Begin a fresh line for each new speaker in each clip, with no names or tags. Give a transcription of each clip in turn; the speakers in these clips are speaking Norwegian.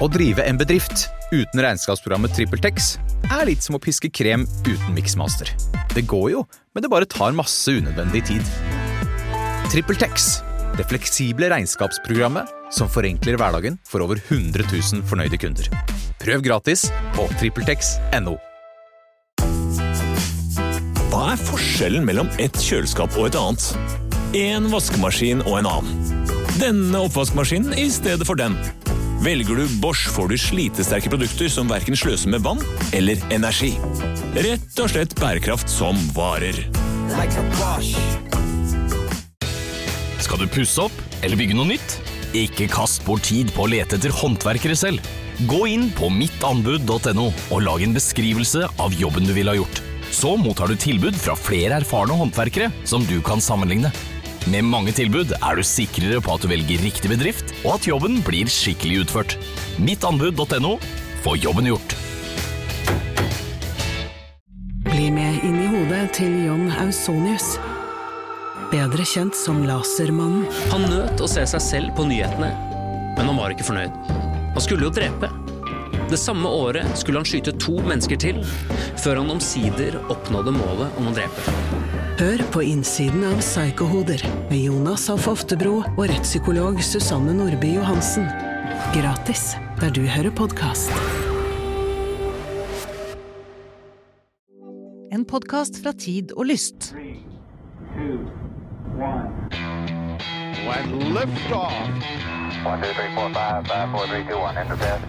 Å drive en bedrift uten regnskapsprogrammet TrippelTex er litt som å piske krem uten miksmaster. Det går jo, men det bare tar masse unødvendig tid. TrippelTex, det fleksible regnskapsprogrammet som forenkler hverdagen for over 100 000 fornøyde kunder. Prøv gratis på TrippelTex.no.
Hva er forskjellen mellom et kjøleskap og et annet? En vaskemaskin og en annen. Denne oppvaskmaskinen i stedet for den. Velger du Bosch, får du slitesterke produkter som verken sløser med vann eller energi. Rett og slett bærekraft som varer.
Like Skal du pusse opp eller bygge noe nytt? Ikke kast bort tid på å lete etter håndverkere selv. Gå inn på mittanbud.no og lag en beskrivelse av jobben du ville ha gjort. Så mottar du tilbud fra flere erfarne håndverkere som du kan sammenligne. Med mange tilbud er du sikrere på at du velger riktig bedrift, og at jobben blir skikkelig utført. Mittanbud.no få jobben gjort.
Bli med inn i hodet til John Ausonius. Bedre kjent som Lasermannen.
Han nøt å se seg selv på nyhetene, men han var ikke fornøyd. Han skulle jo drepe. Det samme året skulle han skyte to mennesker til, før han omsider oppnådde målet om å drepe.
Hør på innsiden av Psykohoder med Jonas Alf Oftebro og rettspsykolog Susanne Nordby Johansen. Gratis der du hører podkast.
En podkast fra Tid og Lyst.
When liftoff.
One, two, three, four, five, five, four, three, two, one. Enter bed.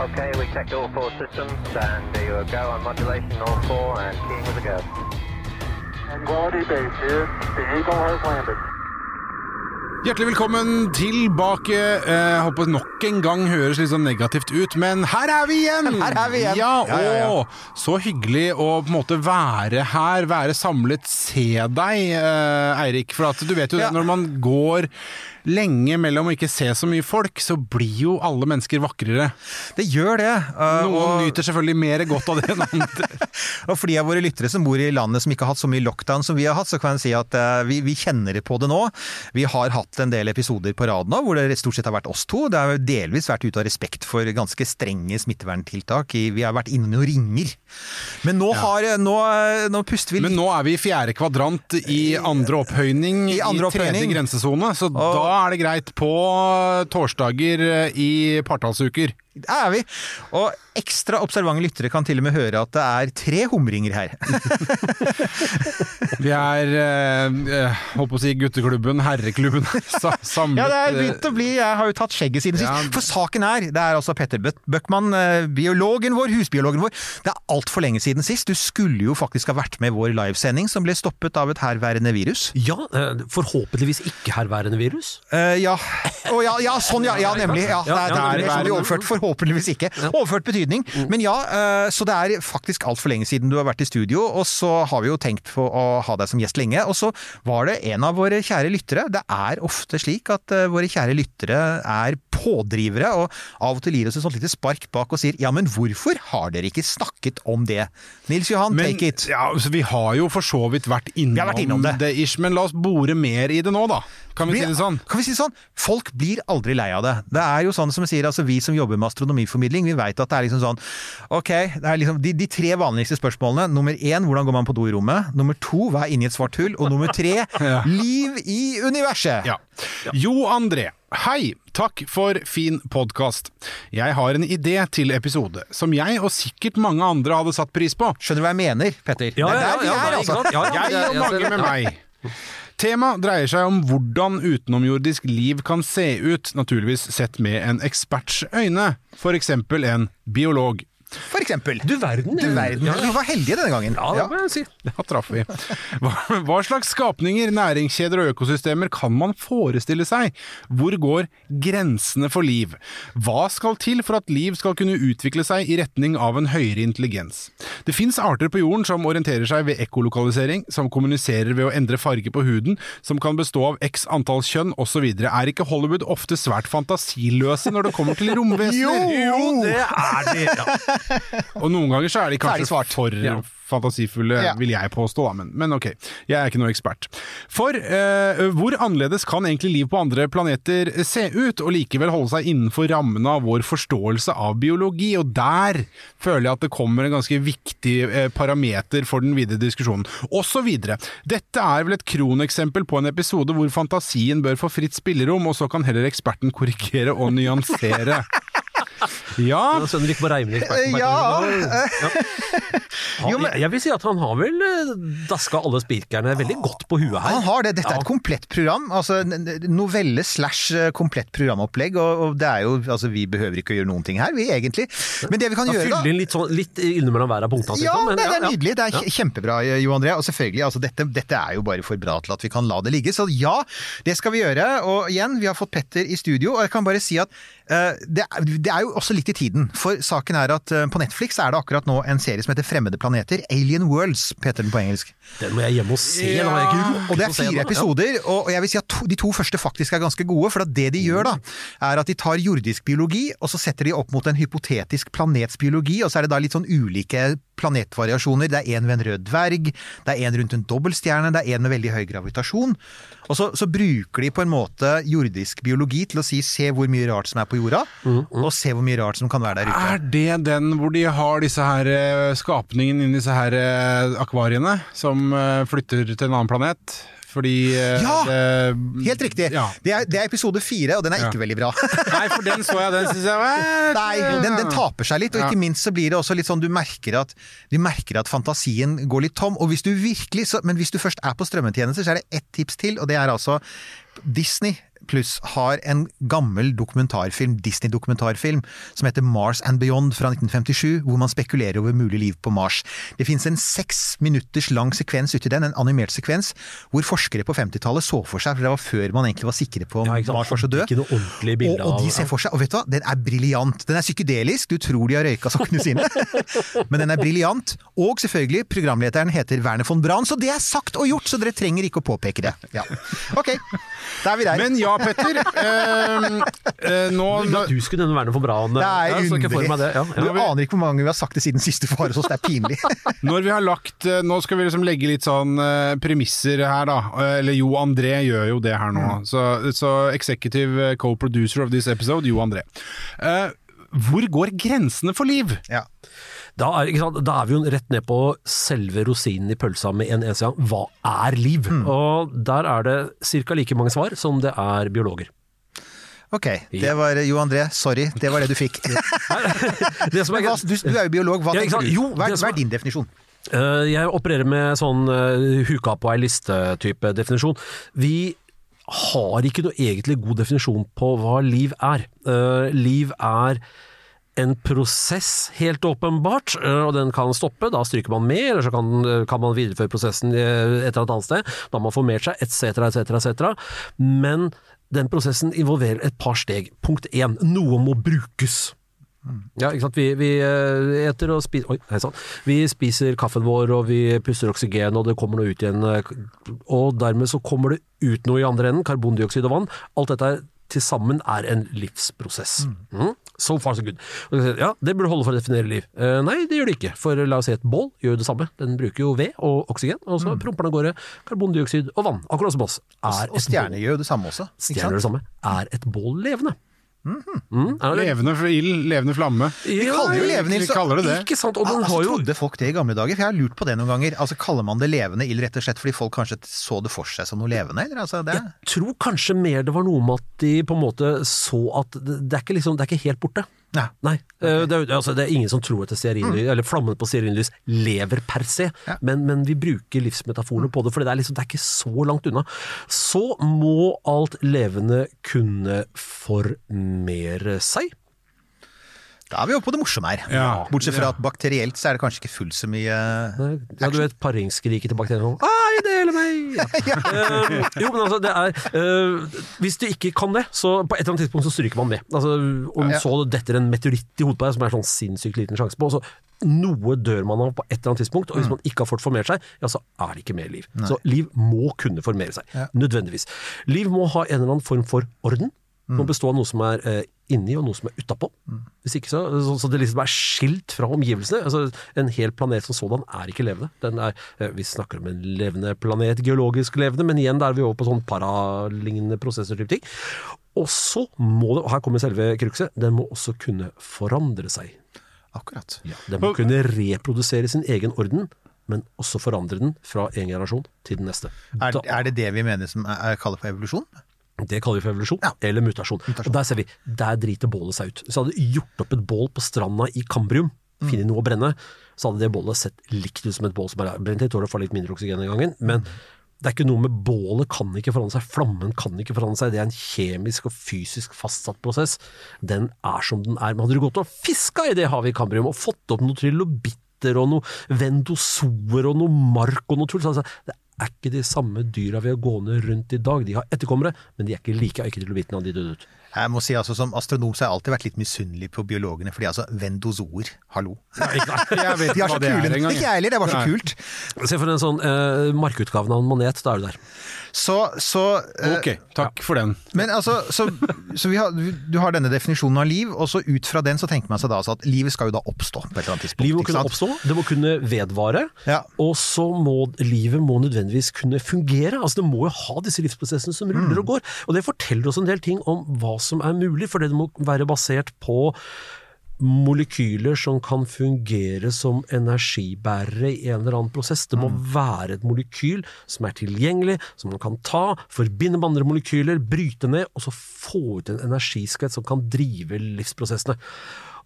Okay, we checked all four systems, and there you go on modulation, all four, and keying with a go.
Quality base here. The Eagle has landed.
Hjertelig velkommen tilbake. Eh, Jeg håper nok en gang høres litt sånn negativt ut, men her er vi igjen!
Her er vi igjen.
Ja,
Ja, ja, ja.
og så hyggelig å på en måte være her, være samlet, se deg, eh, Eirik. For at du vet jo
Ja.
når man går lenge mellom å ikke se så mye folk, så blir jo alle mennesker vakrere.
Det gjør det. uh,
Noen
og,
nyter selvfølgelig mer godt av det enn andre.
og for de av våre lyttere som bor i landet som ikke har hatt så mye lockdown som vi har hatt, så kan jeg si at uh, vi, vi kjenner på det nå. Vi har hatt en del episoder på rad nå hvor det stort sett har vært oss to. Det har delvis vært ut av respekt for ganske strenge smitteverntiltak. Vi har vært inne noen ringer. Men nå, har, nå, nå puster vi litt.
Men nå er vi i fjerde kvadrant i andre opphøyning
I andre
tredje grensesone, så
Og-
da er det greit på torsdager i partallsuker.
Det er vi. Og ekstra observante lyttere kan til og med høre at det er tre humringer her.
Vi er eh, eh, holdt på å si gutteklubben, herreklubben, samlet
Ja, det er
eh,
begynt å bli. Jeg har jo tatt skjegget siden
Ja.
sist. For saken er, det er altså Petter Bø- Bøckmann, eh, biologen vår, husbiologen vår. Det er altfor lenge siden sist. Du skulle jo faktisk ha vært med i vår livesending, som ble stoppet av et herværende virus.
Ja, eh, forhåpentligvis ikke herværende virus.
Uh, ja. Oh, ja, ja, sånn, ja, ja, nemlig. Ja, det er, det
ja,
er
ja,
sånn vi
overførte
overført. Forhåpentligvis ikke. Overført betydning. Men ja, eh, så det er faktisk altfor lenge siden du har vært i studio, og så har vi jo tenkt på å ha deg som gjest lenge. Og så var det en av våre kjære lyttere. Det er ofte slik at eh, våre kjære lyttere er pådrivere, og av og til gir oss et sånt lite spark bak og sier ja, men hvorfor har dere ikke snakket om det? Nils Johan,
men,
take it.
Ja, så vi har jo for så vidt vært innom,
vært innom det.
ish, men la oss bore mer i det nå, da. Kan vi si det sånn?
Kan vi si det sånn? Folk blir aldri lei av det. Det er jo sånn som jeg sier, altså vi som jobber med astronomiformidling, vi veit at det er liksom sånn Ok, det er liksom de, de tre vanligste spørsmålene. Nummer én, hvordan går man på do i rommet? Nummer to, hva er inni et svart hull? Og nummer tre,
Ja.
liv i universet!
Ja. Jo André, hei! Takk for fin podkast. Jeg har en idé til episode, som jeg og sikkert mange andre hadde satt pris på.
Skjønner du hva jeg mener, Petter?
Ja,
det er
ja,
der vi
ja,
er, altså.
Ja, ja,
Jeg og mange med meg. Temaet dreier seg om hvordan utenomjordisk liv kan se ut, naturligvis sett med en eksperts øyne, eksempel en biolog.
For eksempel.
Du verden.
Du verden.
Ja,
Vi var heldige denne gangen.
ja, det må jeg si.
Da traff vi. Hva, hva slags skapninger, næringskjeder og økosystemer kan man forestille seg? Hvor går grensene for liv? Hva skal til for at liv skal kunne utvikle seg i retning av en høyere intelligens? Det fins arter på jorden som orienterer seg ved ekkolokalisering, som kommuniserer ved å endre farge på huden, som kan bestå av x antall kjønn osv. Er ikke Hollywood ofte svært fantasiløse når det kommer til romvesener?
Jo, det er det! Ja.
Og noen ganger så er de kanskje for
Ja.
fantasifulle,
Ja.
vil jeg påstå. Men, men ok, jeg er ikke noe ekspert. For eh, hvor annerledes kan egentlig liv på andre planeter se ut, og likevel holde seg innenfor rammene av vår forståelse av biologi? Og der føler jeg at det kommer en ganske viktig eh, parameter for den videre diskusjonen. Og så videre. Dette er vel et kroneksempel på en episode hvor fantasien bør få fritt spillerom, og så kan heller eksperten korrigere og nyansere. Ja.
Sønnen gikk på eksperten.
Ja.
Ja, jeg, vil si at han har vel eh, daska alle spikerne veldig godt på huet her.
Han har det. Dette er et komplett program. Altså novelle slash eh, komplett programopplegg. Og, det er jo Altså, vi behøver ikke å gjøre noen ting her, vi egentlig. Men det vi kan
Da
gjøre, da
fyller inn litt, sånn, litt innimellom hver av punktene.
Ja,
men
det, det er nydelig. Det er kjempebra, Jo André. Og selvfølgelig, altså dette, dette er jo bare for bra til at vi kan la det ligge. Så ja, det skal vi gjøre. Og igjen, vi har fått Petter i studio, og jeg kan bare si at eh, det, er- det er jo også litt i tiden. For saken er at eh, på Netflix er det akkurat nå en serie som heter Fremmede planeter. Alien Worlds, heter den på engelsk.
Den må jeg hjem og se. Ikke
Og det er fire episoder, og jeg vil si at de to første faktisk er ganske gode. For at det de gjør, da, er at de tar jordisk biologi, og så setter de opp mot en hypotetisk planets biologi, og så er det da litt sånn ulike planetvariasjoner. Det er en ved en rød dverg, det er en rundt en dobbeltstjerne, det er en med veldig høy gravitasjon. Og så, så bruker de på en måte jordisk biologi til å si se hvor mye rart som er på jorda, og se hvor mye rart som kan være der ute.
Er det den hvor de har disse her eh, skapningene inni disse her eh, akvariene, som eh, flytter til en annen planet? Fordi
Ja!
det-
Helt riktig.
Ja.
Det, er, det er episode fire, og den er
Ja.
ikke veldig bra.
Nei, for den så jeg, den syns jeg var
Nei, den, den taper seg litt, og
Ja.
ikke minst så blir det også litt sånn du merker at, du merker at fantasien går litt tom. Og hvis du virkelig, så, men hvis du først er på strømmetjenester, så er det ett tips til, og det er altså Disney pluss har en gammel dokumentarfilm, Disney-dokumentarfilm, som heter Mars and Beyond fra 1957, hvor man spekulerer over mulig liv på Mars. Det finnes en seks minutters lang sekvens uti den, en animert sekvens, hvor forskere på 50-tallet så for seg, for det var før man egentlig var sikre på om
Ja.
Mars var så død.
Ikke noe ordentlig
og, og de ser for seg, og vet du hva, den er briljant. Den er psykedelisk, du tror de har røyka sokkene sine, men den er briljant. Og selvfølgelig, programlederen heter Werner von Braun, så det er sagt og gjort, så dere trenger ikke å påpeke det. Ja. Ok, da er vi der.
Men ja, Petter. eh, eh, nå, nå
Du skulle nevne Werner von Braun.
det er
ja, for
underlig.
det. Ja, ja.
Du aner ikke hvor mange vi har sagt det siden siste fare, så det er pinlig.
Når vi har lagt eh, Nå skal vi liksom legge litt sånn eh, premisser her, da. Eh, Eller Jo André gjør jo det her nå. Så, så executive co-producer of this episode, Jo André. Eh, hvor går grensene for liv?
Ja.
Da er, da er vi jo rett ned på selve rosinen i pølsa med en eneste gang. Hva er liv?
Mm.
Og der er det ca. like mange svar som det er biologer.
Ok, det var Jo André, sorry, det var det du fikk.
Det som er,
hva, du, du er jo biolog, hva tenker du?
Jo,
Hva er, hva er din definisjon?
Eh, jeg opererer med sånn uh, huka på ei liste-type definisjon. Vi har ikke noe egentlig god definisjon på hva liv er. Eh, liv er en prosess, helt åpenbart, eh, og den kan stoppe. Da stryker man med, eller så kan, eh, kan man videreføre prosessen eh, et eller annet sted. Da har man formert seg, etc., etc., etc. Men den prosessen involverer et par steg. Punkt én, noe må brukes. Ja, ikke sant. Vi, vi eter og spiser Oi, hei sann. Vi spiser kaffen vår, og vi puster oksygen, og det kommer noe ut igjen. Og dermed så kommer det ut noe i andre enden, karbondioksid og vann. Alt dette til sammen er en livsprosess. Mm. So far so good. Ja, det burde holde for å definere liv. Eh, nei, det gjør det ikke. For la oss si et bål gjør jo det samme. Den bruker jo ved og oksygen, og så promper den av gårde karbondioksid og vann. Akkurat som oss. Er
Og stjerner gjør jo det samme også.
Stjerner
gjør
det samme. Er et bål levende? Mm, det-
Levende for ild, levende flamme.
Vi kaller det jo levende ild.
Det det.
Ikke sant, og den
altså,
har jo
Trodde folk det i gamle dager? For jeg har lurt på det noen ganger. Altså, Kaller man det levende ild rett og slett fordi folk kanskje så det for seg som noe levende? Eller? Altså, det...
Jeg tror kanskje mer det var noe med at de på en måte så at det, det er ikke liksom, det er ikke helt borte.
Nei.
Nei, Okay. det, er, altså, det er ingen som tror at stearinlys, eller flammene på stearinlys lever per se,
Ja.
men, men vi bruker livsmetaforene på det, for det er, liksom, det er ikke så langt unna. Så må alt levende kunne formere seg.
Da er vi oppe på det morsomme her.
Ja.
Bortsett fra at bakterielt så er det kanskje ikke fullt så mye
Ja, du vet paringskriket til bakteriene sånn Ai, det gjelder meg! Eh, jo, men altså, det er uh, Hvis du ikke kan det, så på et eller annet tidspunkt så stryker man med. Altså, om
Ja.
så detter en meteoritt i hodet på deg, som er sånn sinnssykt liten sjanse på, så noe dør man av på et eller annet tidspunkt, og hvis man ikke har fått formert seg, ja, så er det ikke mer liv. Så liv må kunne formere seg. Nødvendigvis. Liv må ha en eller annen form for orden. Må bestå av noe som er eh, inni og noe som er utapå. Hvis ikke så, så, så det liksom er skilt fra omgivelsene. Altså, en hel planet som sådan er ikke levende. Den er, eh, vi snakker om en levende planet, geologisk levende, men igjen der er vi over på sånn paralignende prosesser type ting. Og så må det, og her kommer selve krukset, den må også kunne forandre seg.
Akkurat.
Den må kunne reprodusere sin egen orden, men også forandre den fra en generasjon til den neste.
Er, er det det vi mener som er, er kaller for evolusjon?
Det kaller vi for evolusjon, eller mutasjon. Og der ser vi, der driter bålet seg ut. Hvis jeg hadde gjort opp et bål på stranda i Kambrium, funnet noe å brenne, så hadde det bålet sett likt ut som et bål som er brent litt, tåler får litt mindre oksygen den gangen. Men det er ikke noe med bålet kan ikke forandre seg, flammen kan ikke forandre seg. Det er en kjemisk og fysisk fastsatt prosess. Den er som den er. Men hadde du gått og fiska i det havet i Kambrium og fått opp noe trilobitter og noe vendosoer og noe mark og noe tull, det er ikke de samme dyra vi har gående rundt i dag. De har etterkommere, men de er ikke like eike til å bite når de døde ut.
Jeg må si altså Som astronom så har jeg alltid vært litt misunnelig på biologene, fordi altså vendozoer, hallo.
Jeg vet
De
ikke
er så
hva det er.
Ikke jeg heller, det var så
Nei.
kult.
Se for en sånn uh, markutgaven av en manet, da er du der.
Så, så uh,
Ok, takk for den.
Men altså, så, så vi har, du har denne definisjonen av liv, og så ut fra den så tenker man seg da altså at livet skal jo da oppstå på et eller annet tidspunkt.
Livet må kunne oppstå, det må kunne vedvare,
Ja.
og så må livet må nødvendigvis kunne fungere. Altså Det må jo ha disse livsprosessene som ruller
Mm.
og går. Og det forteller oss en del ting om hva som er mulig, for det må være basert på molekyler som kan fungere som energibærere i en eller annen prosess. Det må være et molekyl som er tilgjengelig, som man kan ta, forbinde med andre molekyler, bryte ned, og så få ut en energiskvett som kan drive livsprosessene.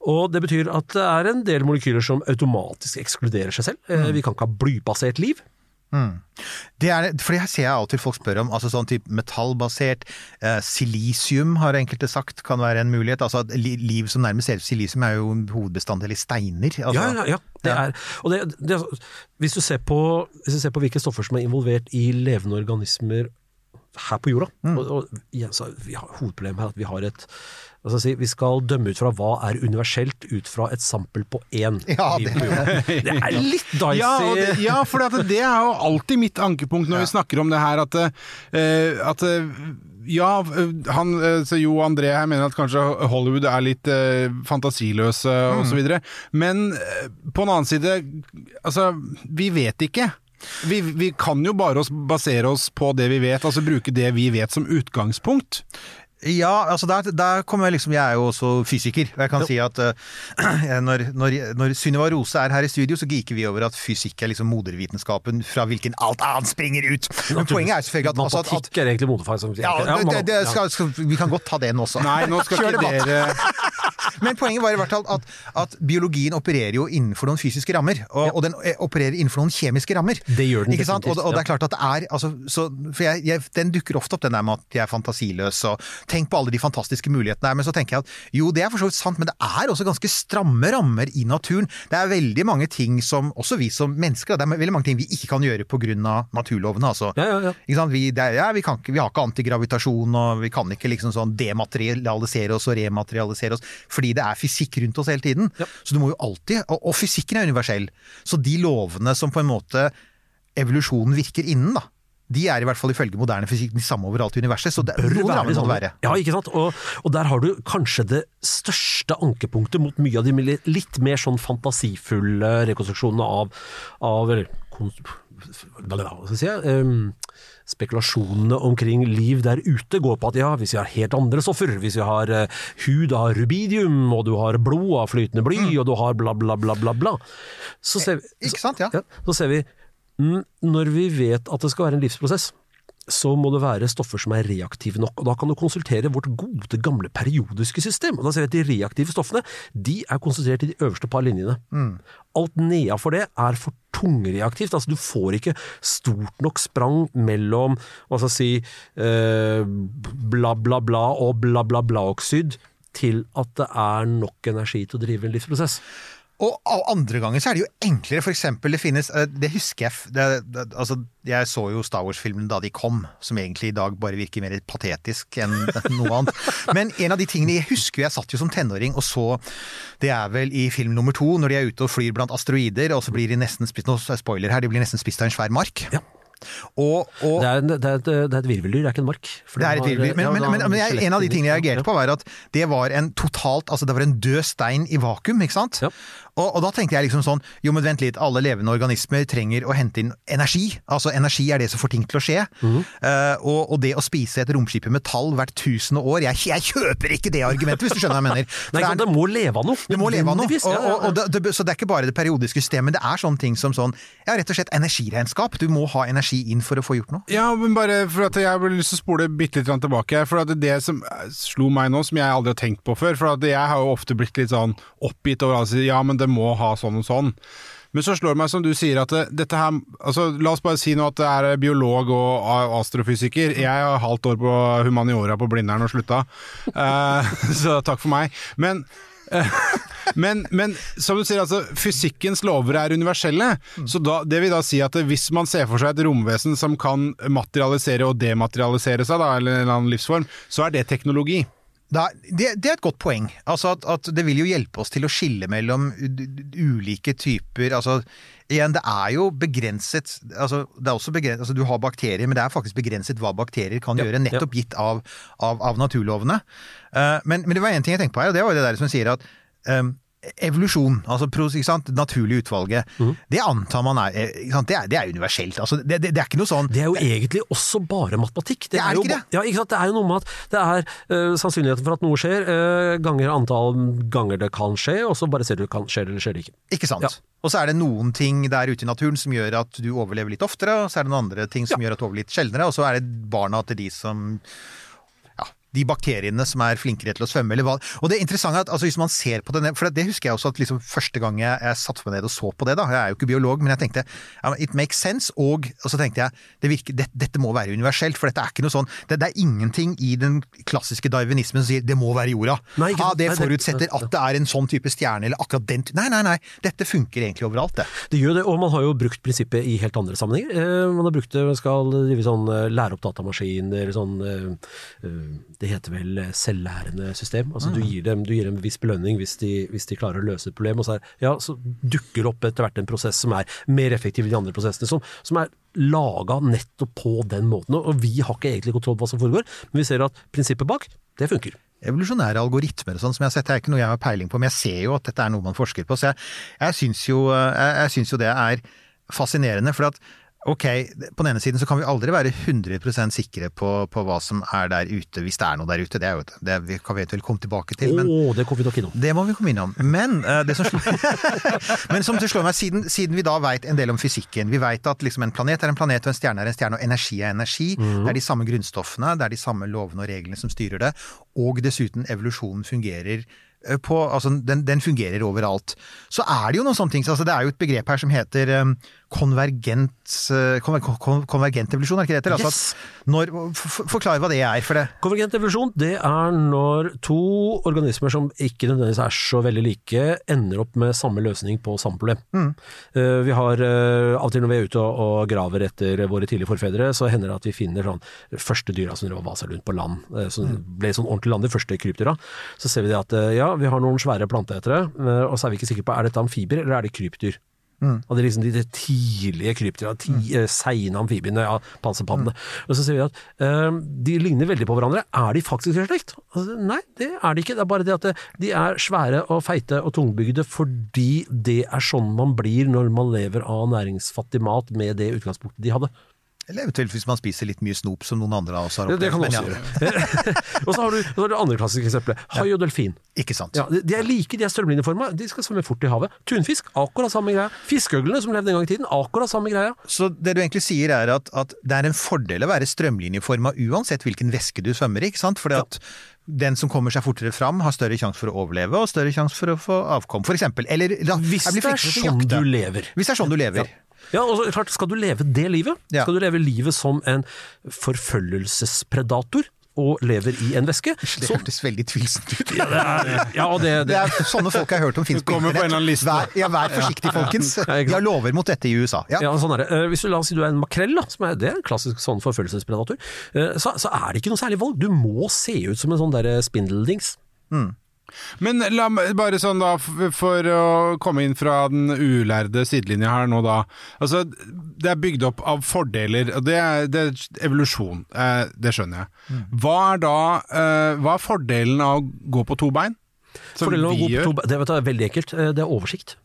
Og det betyr at det er en del molekyler som automatisk ekskluderer seg selv. Mm. Vi kan ikke ha blybasert liv.
Det er, for det ser jeg alltid folk spør om, altså sånn type metallbasert, eh, silisium har enkelte sagt kan være en mulighet. Altså at liv som nærmest ser ut silisium er jo en hovedbestanddel i steiner. Altså,
ja, ja, ja. Det er, og det, det, hvis, du ser på, hvis du ser på hvilke stoffer som er involvert i levende organismer her på jorda
Mm.
og, og, ja, så vi har Hovedproblemet er at vi har et jeg si, Vi skal dømme ut fra hva er universelt ut fra et sampel på én
Ja, det-
Det er litt dicey.
Ja, det, ja for at det er jo alltid mitt ankepunkt når vi snakker om det her, at, uh, at eh, ja, eh, han, så Jo André her mener at kanskje Hollywood er litt eh, fantasiløse
Mm.
og så videre, men på en annen side, altså, vi vet ikke. Vi, vi kan jo bare basere oss på det vi vet, altså bruke det vi vet som utgangspunkt.
Ja, altså der, der kommer jeg liksom Jeg er jo også fysiker, og jeg kan si at uh, når, når, når Sunniva Rose er her i studio, så geeker vi over at fysikk er liksom modervitenskapen fra hvilken alt annet springer ut. Men poenget er selvfølgelig at, altså, at, at
er egentlig modefag. Som,
ja, det, det, det skal, skal, Vi kan godt ta den også.
Nei, nå skal ikke dere
Men poenget var i hvert fall at, at biologien opererer jo innenfor noen fysiske rammer, og, og den eh, opererer innenfor noen kjemiske rammer.
Det gjør den
Ikke sant? Og, og det er klart at det er altså, så, For jeg, jeg, den dukker ofte opp, den der med at jeg er fantasiløs, og tenk på alle de fantastiske mulighetene her. Men så tenker jeg at jo, det er for så vidt sant, men det er også ganske stramme rammer i naturen. Det er veldig mange ting som, også vi som mennesker, det er veldig mange ting vi ikke kan gjøre pga. naturlovene. altså.
Ja, ja, ja.
Vi, er- ja, vi, kan vi har ikke antigravitasjon, og vi kan ikke liksom sånn dematerialisere oss og rematerialisere oss, fordi det er fysikk rundt oss hele tiden. Så du må jo alltid, og, og fysikken er universell, så de lovene som på en måte evolusjonen virker innen, da, de er i hvert fall ifølge moderne fysikk de samme overalt i universet. Så det,
bør
noen
være sånn.
være.
Ja, ikke sant? Og, og der har du kanskje det største ankepunktet mot mye av de litt mer sånn fantasifulle rekonstruksjonene av, av si, em, spekulasjonene omkring liv der ute går på at ja, hvis vi har helt andre stoffer, hvis vi har uh, hud av rubidium, og du har blod av flytende bly, og du har bla, bla, bla, bla, bla, så ser vi,
Ikke sant, ja?
ja, så ser vi mm, Når vi vet at det skal være en livsprosess, så må det være stoffer som er reaktive nok. og Da kan du konsultere vårt gode, gamle periodiske system. og Da ser vi at De reaktive stoffene de er konsentrert i de øverste par linjene. Alt nedafor det er for tungreaktivt. altså Du får ikke stort nok sprang mellom hva skal jeg si, eh, bla, bla, bla og bla, bla, bla-oksyd til at det er nok energi til å drive en livsprosess.
Og andre ganger så er det jo enklere. For eksempel, det finnes eh, Det husker jeg det, det, Altså, jeg så jo Star Wars-filmen da de kom, som egentlig i dag bare virker mer patetisk enn noe annet. Men en av de tingene jeg husker Jeg satt jo som tenåring og så Det er vel i film nummer to, når de er ute og flyr blant asteroider, og så blir de nesten spist Nå er spoiler her, de blir nesten spist av en svær mark.
Ja.
Og, og
Det er, det, er et, det er et virveldyr, det er ikke en mark.
Det er et virveldyr. Men, men, men, men jeg, en av de tingene jeg reagerte på, var at det var en totalt Altså, det var en død stein i vakuum, ikke sant?
Ja.
Og, og da tenkte jeg liksom sånn Jo, men vent litt, alle levende organismer trenger å hente inn energi. Altså, energi er det som får ting til å skje.
Mm.
Uh, og, og det å spise et romskip i metall hvert tusende år jeg, jeg kjøper ikke det argumentet, hvis du skjønner hva jeg mener. For
Nei,
det er-
det må leve av noe.
det må leve av noe. Og det, det, så det er ikke bare det periodiske systemet, det er sånne ting som sånn Ja, rett og slett energiregnskap. Du må ha energi inn for å få gjort noe.
Ja, men bare for at jeg har lyst til å spole bitte litt tilbake. For at det som slo meg nå, som jeg aldri har tenkt på før For at jeg har jo ofte blitt litt sånn oppgitt over altså, ja, men det må ha sånn og sånn. Men så slår det meg, som du sier, at det, dette her altså, La oss bare si nå at det er biolog og astrofysiker. Jeg har halvt år på humaniora på Blindern og slutta, uh, så takk for meg. Men eh, men, men som du sier, altså, fysikkens lover er universelle. Så da, det vil da si at hvis man ser for seg et romvesen som kan materialisere og dematerialisere seg, da, eller en eller annen livsform, så er det teknologi.
Det, det er et godt poeng. Altså at, at Det vil jo hjelpe oss til å skille mellom ulike typer altså, Igjen, det er jo begrenset altså, det er også begrenset, altså Du har bakterier, men det er faktisk begrenset hva bakterier kan
Ja,
gjøre, nettopp gitt av, av, av naturlovene. Uh, men, men det var én ting jeg tenkte på her, og det var jo det der som sier at um, Evolusjon, altså det naturlige utvalget,
mm.
det antar man er? Det, er det er universelt. Altså, det, det, er ikke noe sånn
Det er jo egentlig også bare matematikk.
Det er
jo
ikke
det. Ja, ikke sant? Det er jo noe med at det er uh, sannsynligheten for at noe skjer, uh, ganger antall ganger det kan skje, og så bare ser du kan skjer eller skjer det ikke.
Ikke sant?
Ja.
Og så er det noen ting der ute i naturen som gjør at du overlever litt oftere, og så er det noen andre ting som gjør at du overlever litt sjeldnere, og så er det barna til de som ja, de bakteriene som er flinkere til å svømme, eller hva. Og det interessante er at altså, hvis man ser på det, for det husker jeg også at liksom første gang jeg, jeg satte meg ned og så på det, da, jeg er jo ikke biolog, men jeg tenkte it makes sense, og, og så tenkte jeg det virker, det, dette må være universelt, for dette er ikke noe sånn, det, det er ingenting i den klassiske darwinismen som sier det må være jorda.
Nei, ikke
ja, det forutsetter at det er en sånn type stjerne, eller akkurat den Nei, nei, nei, dette funker egentlig overalt, det.
Det gjør det, og man har jo brukt prinsippet i helt andre sammenhenger. Eh, man har brukt det, man skal drive sånn eh, lære opp datamaskiner, sånn eh, Det heter vel eh, selvlærende system. Altså du, gir dem, du gir dem en viss belønning hvis de, hvis de klarer å løse et problem, og så, er, ja, så dukker det opp etter hvert en prosess som er mer effektiv enn de andre prosessene, som, som er laga nettopp på den måten. Og vi har ikke egentlig kontroll på hva som foregår, men vi ser at prinsippet bak, det funker.
evolusjonære algoritmer og sånn som jeg har sett, det er ikke noe jeg har peiling på, men jeg ser jo at dette er noe man forsker på. Så jeg, jeg syns jo, jeg, jeg syns jo det er fascinerende. For at ok, på den ene siden så kan vi aldri være 100% sikre på, på hva som er der ute, hvis det er noe der ute. Det, er jo, det vi kan vi vel komme tilbake til. Men, oh,
det kommer vi nok innom.
det må vi komme innom. Men uh, det som men som slår meg, siden, siden vi da veit en del om fysikken Vi veit at liksom en planet er en planet, og en stjerne er en stjerne, og energi er energi. Det er de samme grunnstoffene, det er de samme lovene og reglene som styrer det. Og dessuten, evolusjonen fungerer eh, på, altså den, den fungerer overalt. Så er det jo noen sånne ting. Altså det er jo et begrep her som heter eh, konvergent, eh, konver, kon, konvergent evolusjon, er ikke det heter? Altså for, forklar hva det er. for det.
Konvergent evolusjon det er når to organismer som ikke nødvendigvis er så veldig like, ender opp med samme løsning på samme problem. Mm. vi har eh, Av og til når vi er ute og, graver etter våre tidlige forfedre, så hender det at vi finner sånn første dyra som drev vasa rundt på land, eh, som ble sånn ordentlig land, de første krypdyra. Så ser vi det at eh, ja, vi har noen svære planteetere, eh, og så er vi ikke sikre på er dette amfibier eller er det krypdyr. Og det er liksom de, de tidlige krypdyra, ti, mm. seine amfibiene, ja, panserpaddene. Og så ser vi at uh, de ligner veldig på hverandre. Er de faktisk i slekt? Altså, nei, det er de ikke. Det er bare det at eh, de er svære og feite og tungbygde fordi det er sånn man blir når man lever av næringsfattig mat med det utgangspunktet de hadde.
Eller eventuelt hvis man spiser litt mye snop, som noen andre av oss har
opplevd. det kan
man
også gjøre. og så har du, så har du det andre klassiske eksempelet. Hai og delfin.
Ikke sant.
Ja, de, er like, de er strømlinjeforma. De skal svømme fort i havet. Tunfisk, akkurat samme greia. Fiskeøglene som levde en gang i tiden, akkurat samme greia.
Så det du egentlig sier er at, at det er en fordel å være strømlinjeforma uansett hvilken væske du svømmer i, ikke sant? Fordi at den som kommer seg fortere fram, har større sjanse for å overleve og større sjanse for å få avkom, f.eks. Eller da,
Hvis det er sånn du lever.
Hvis det er sånn du lever.
Ja, og så, klart, Skal du leve det livet,
Ja.
skal du leve livet som en forfølgelsespredator og lever i en væske
Det
så,
hørtes veldig tvilsomt ut.
ja, det er, ja, det,
Det
det,
er sånne folk jeg har hørt om finnes på
liste.
Vær, ja, vær forsiktig, folkens. De har lover mot dette i USA. Ja.
ja, sånn er det. Eh, Hvis du la oss si du er en makrell, da, som er, det er en klassisk sånn forfølgelsespredator, eh, så, så er det ikke noe særlig valg. Du må se ut som en sånn der spindeldings.
Men la meg bare sånn da, for å komme inn fra den ulærde sidelinja her nå da. Altså, det er bygd opp av fordeler, og det det er evolusjon, eh, det skjønner jeg. Hva er da, eh, hva er fordelen av å gå på to bein? Som
Fordelen av å gå på
gjør?
bein, det, du, er veldig enkelt. Eh, Det er oversikt.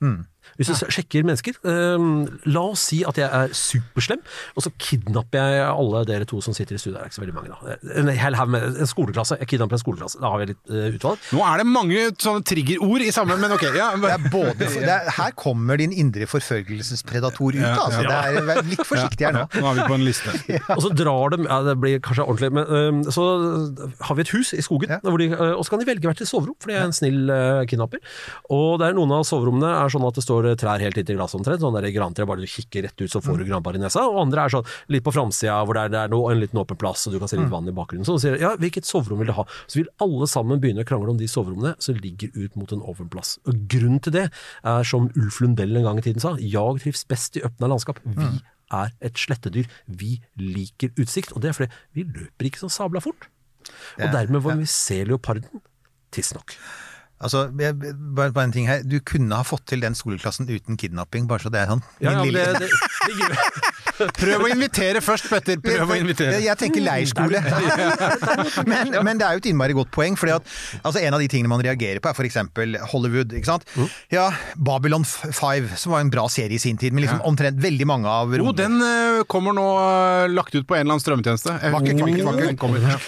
Hvis du sjekker mennesker eh, La oss si at jeg er superslem, og så kidnapper jeg alle dere to som sitter i studio. Det er ikke så veldig mange, da. En hel haug med en skoleklasse. Jeg kidnapper en skoleklasse. Da har vi litt eh, utvalg.
Nå er det mange sånne triggerord i sammen, men ok. Ja,
Det er både, det er, her kommer din indre forfølgelsespredator ut,
da.
altså.
ja.
Det er, vær litt forsiktig her nå.
Nå er vi på en liste.
Og så drar de ja, Det blir kanskje ordentlig, men øhm, så har vi et hus i skogen, hvor de, øh, og så kan de velge hvert sitt soverom, for det er en snill kidnapper. Og det er noen av soverommene er sånn at det står trær helt inntil glasset omtrent, sånn der grantre, bare du kikker rett ut så får du granbar i nesa, og andre er sånn litt på framsida hvor det er, det er noe, en liten åpen plass, og du kan se litt vann i bakgrunnen. Så sier de ja, hvilket soverom vil du ha? Så vil alle sammen begynne å krangle om de soverommene som ligger ut mot en åpen plass. Og grunnen til det er som Ulf Lundell en gang i tiden sa, jag trivs best i åpna landskap. Vi er et slettedyr. Vi liker utsikt, og det er fordi vi løper ikke så sabla fort. Og dermed var vi se leoparden tidsnok.
Altså, bare, bare en ting her. Du kunne ha fått til den skoleklassen uten kidnapping, bare så det er sånn.
Ja, ja,
lille...
det, det, det,
Prøv å invitere først, Petter. Prøv å invitere.
Jeg, jeg tenker leirskole. men, men det er jo et innmari godt poeng. fordi at altså En av de tingene man reagerer på, er f.eks. Hollywood. ikke sant? Ja, Babylon 5, som var en bra serie i sin tid, men liksom omtrent veldig mange av
Jo, den eh, kommer nå eh, lagt ut på en eller annen strømmetjeneste. Eh,
Vakkert, vakkert, vakkert.
Kommer. Ja.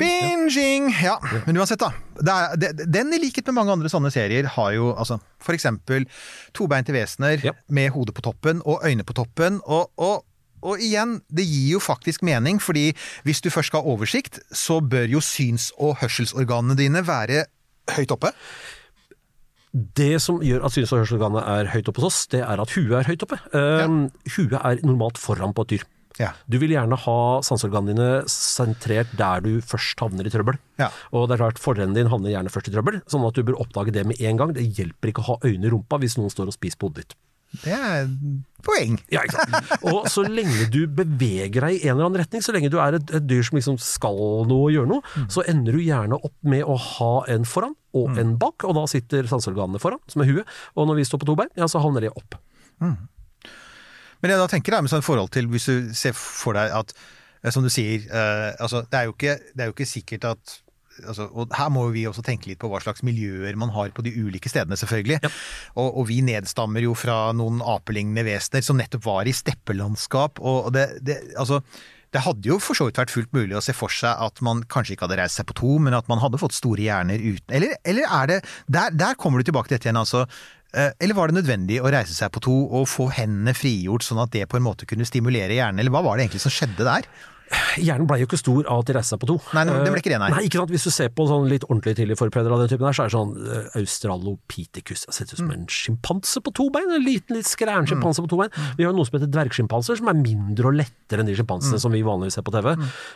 Binging! Ja, men uansett, da. Det er, det, den, i likhet med mange andre sånne serier, har jo altså for eksempel tobeinte vesener
yep.
med hodet på toppen og øyne på toppen. og, og og igjen, det gir jo faktisk mening, fordi hvis du først skal ha oversikt, så bør jo syns- og hørselsorganene dine være høyt oppe.
det som gjør at syns- og hørselsorganet er høyt oppe hos oss, det er at huet er høyt oppe. Um, Huet er normalt foran på et dyr.
Ja.
Du vil gjerne ha sanseorganene dine sentrert der du først havner i trøbbel.
Ja.
Og det er klart, Fordelen din havner gjerne først i trøbbel, sånn at du bør oppdage det med en gang. Det hjelper ikke å ha øyne i rumpa hvis noen står og spiser på hodet ditt.
Det er poeng.
Ja, ikke sant? Og så lenge du beveger deg i en eller annen retning, så lenge du er et, et dyr som liksom skal noe og gjøre noe, så ender du gjerne opp med å ha en foran og en bak, og da sitter sanseorganene foran, som er huet, og når vi står på to bein, ja, så havner de opp.
Men jeg da tenker da, med sånn forhold til hvis du ser for deg at, eh, som du sier, eh, altså, det, er ikke, det er jo ikke sikkert at altså, og Her må vi også tenke litt på hva slags miljøer man har på de ulike stedene, selvfølgelig. Og, og vi nedstammer jo fra noen apelignende vesener som nettopp var i steppelandskap. og det, det, altså, det hadde jo for så vidt vært fullt mulig å se for seg at man kanskje ikke hadde reist seg på to, men at man hadde fått store hjerner uten Eller, eller er det der, der kommer du tilbake til dette igjen, altså. Eh, Eller var det nødvendig å reise seg på to og få hendene frigjort, sånn at det på en måte kunne stimulere hjernen, eller hva var det egentlig som skjedde der?
Hjernen ble jo ikke stor av at de reiste seg på to.
Nei, det ble ikke det, nei.
nei ikke sant? Hvis du ser på sånn litt ordentlig tidlig forpreder av den typen der, så er det sånn uh, Australopithecus. Det ser ut som en sjimpanse på to bein. En liten, litt skræren sjimpanse på to bein. Vi har noe som heter dvergsjimpanser, som er mindre og lettere enn de sjimpansene som vi vanligvis ser på TV.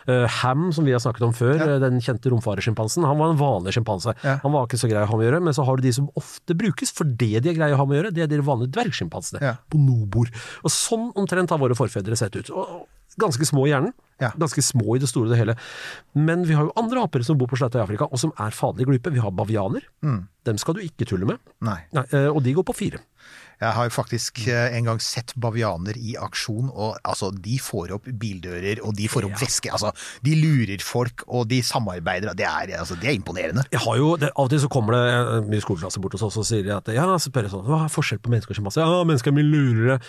Uh, Ham, som vi har snakket om før, ja. den kjente romfarersjimpansen, han var en vanlig sjimpanse.
Ja.
Han var ikke så grei å ha med å gjøre, men så har du de som ofte brukes fordi de er greie å ha med å gjøre, det er de vanlige dvergsjimpansene.
Ja.
Bonobor. Og sånn omtrent har våre forfedre sett ut. Og ganske små i hjernen.
Ja.
Ganske små i det store og det hele. Men vi har jo andre aper som bor på sletta i Afrika, og som er faderlig glupe. Vi har bavianer. Dem skal du ikke tulle med.
Nei.
Nei, eh, og de går på fire.
Jeg har jo faktisk eh, en gang sett bavianer i aksjon, og altså, de får opp bildører, og de får opp væske. Altså, de lurer folk, og de samarbeider. Det er, altså, det er imponerende.
Jeg har jo, det, Av og til så kommer det eh, mye skoleklasser bort hos oss og sier de at ja, så spør jeg sånn, hva er forskjell på mennesker og sjimpanser? Ja, mennesker er mye lurere.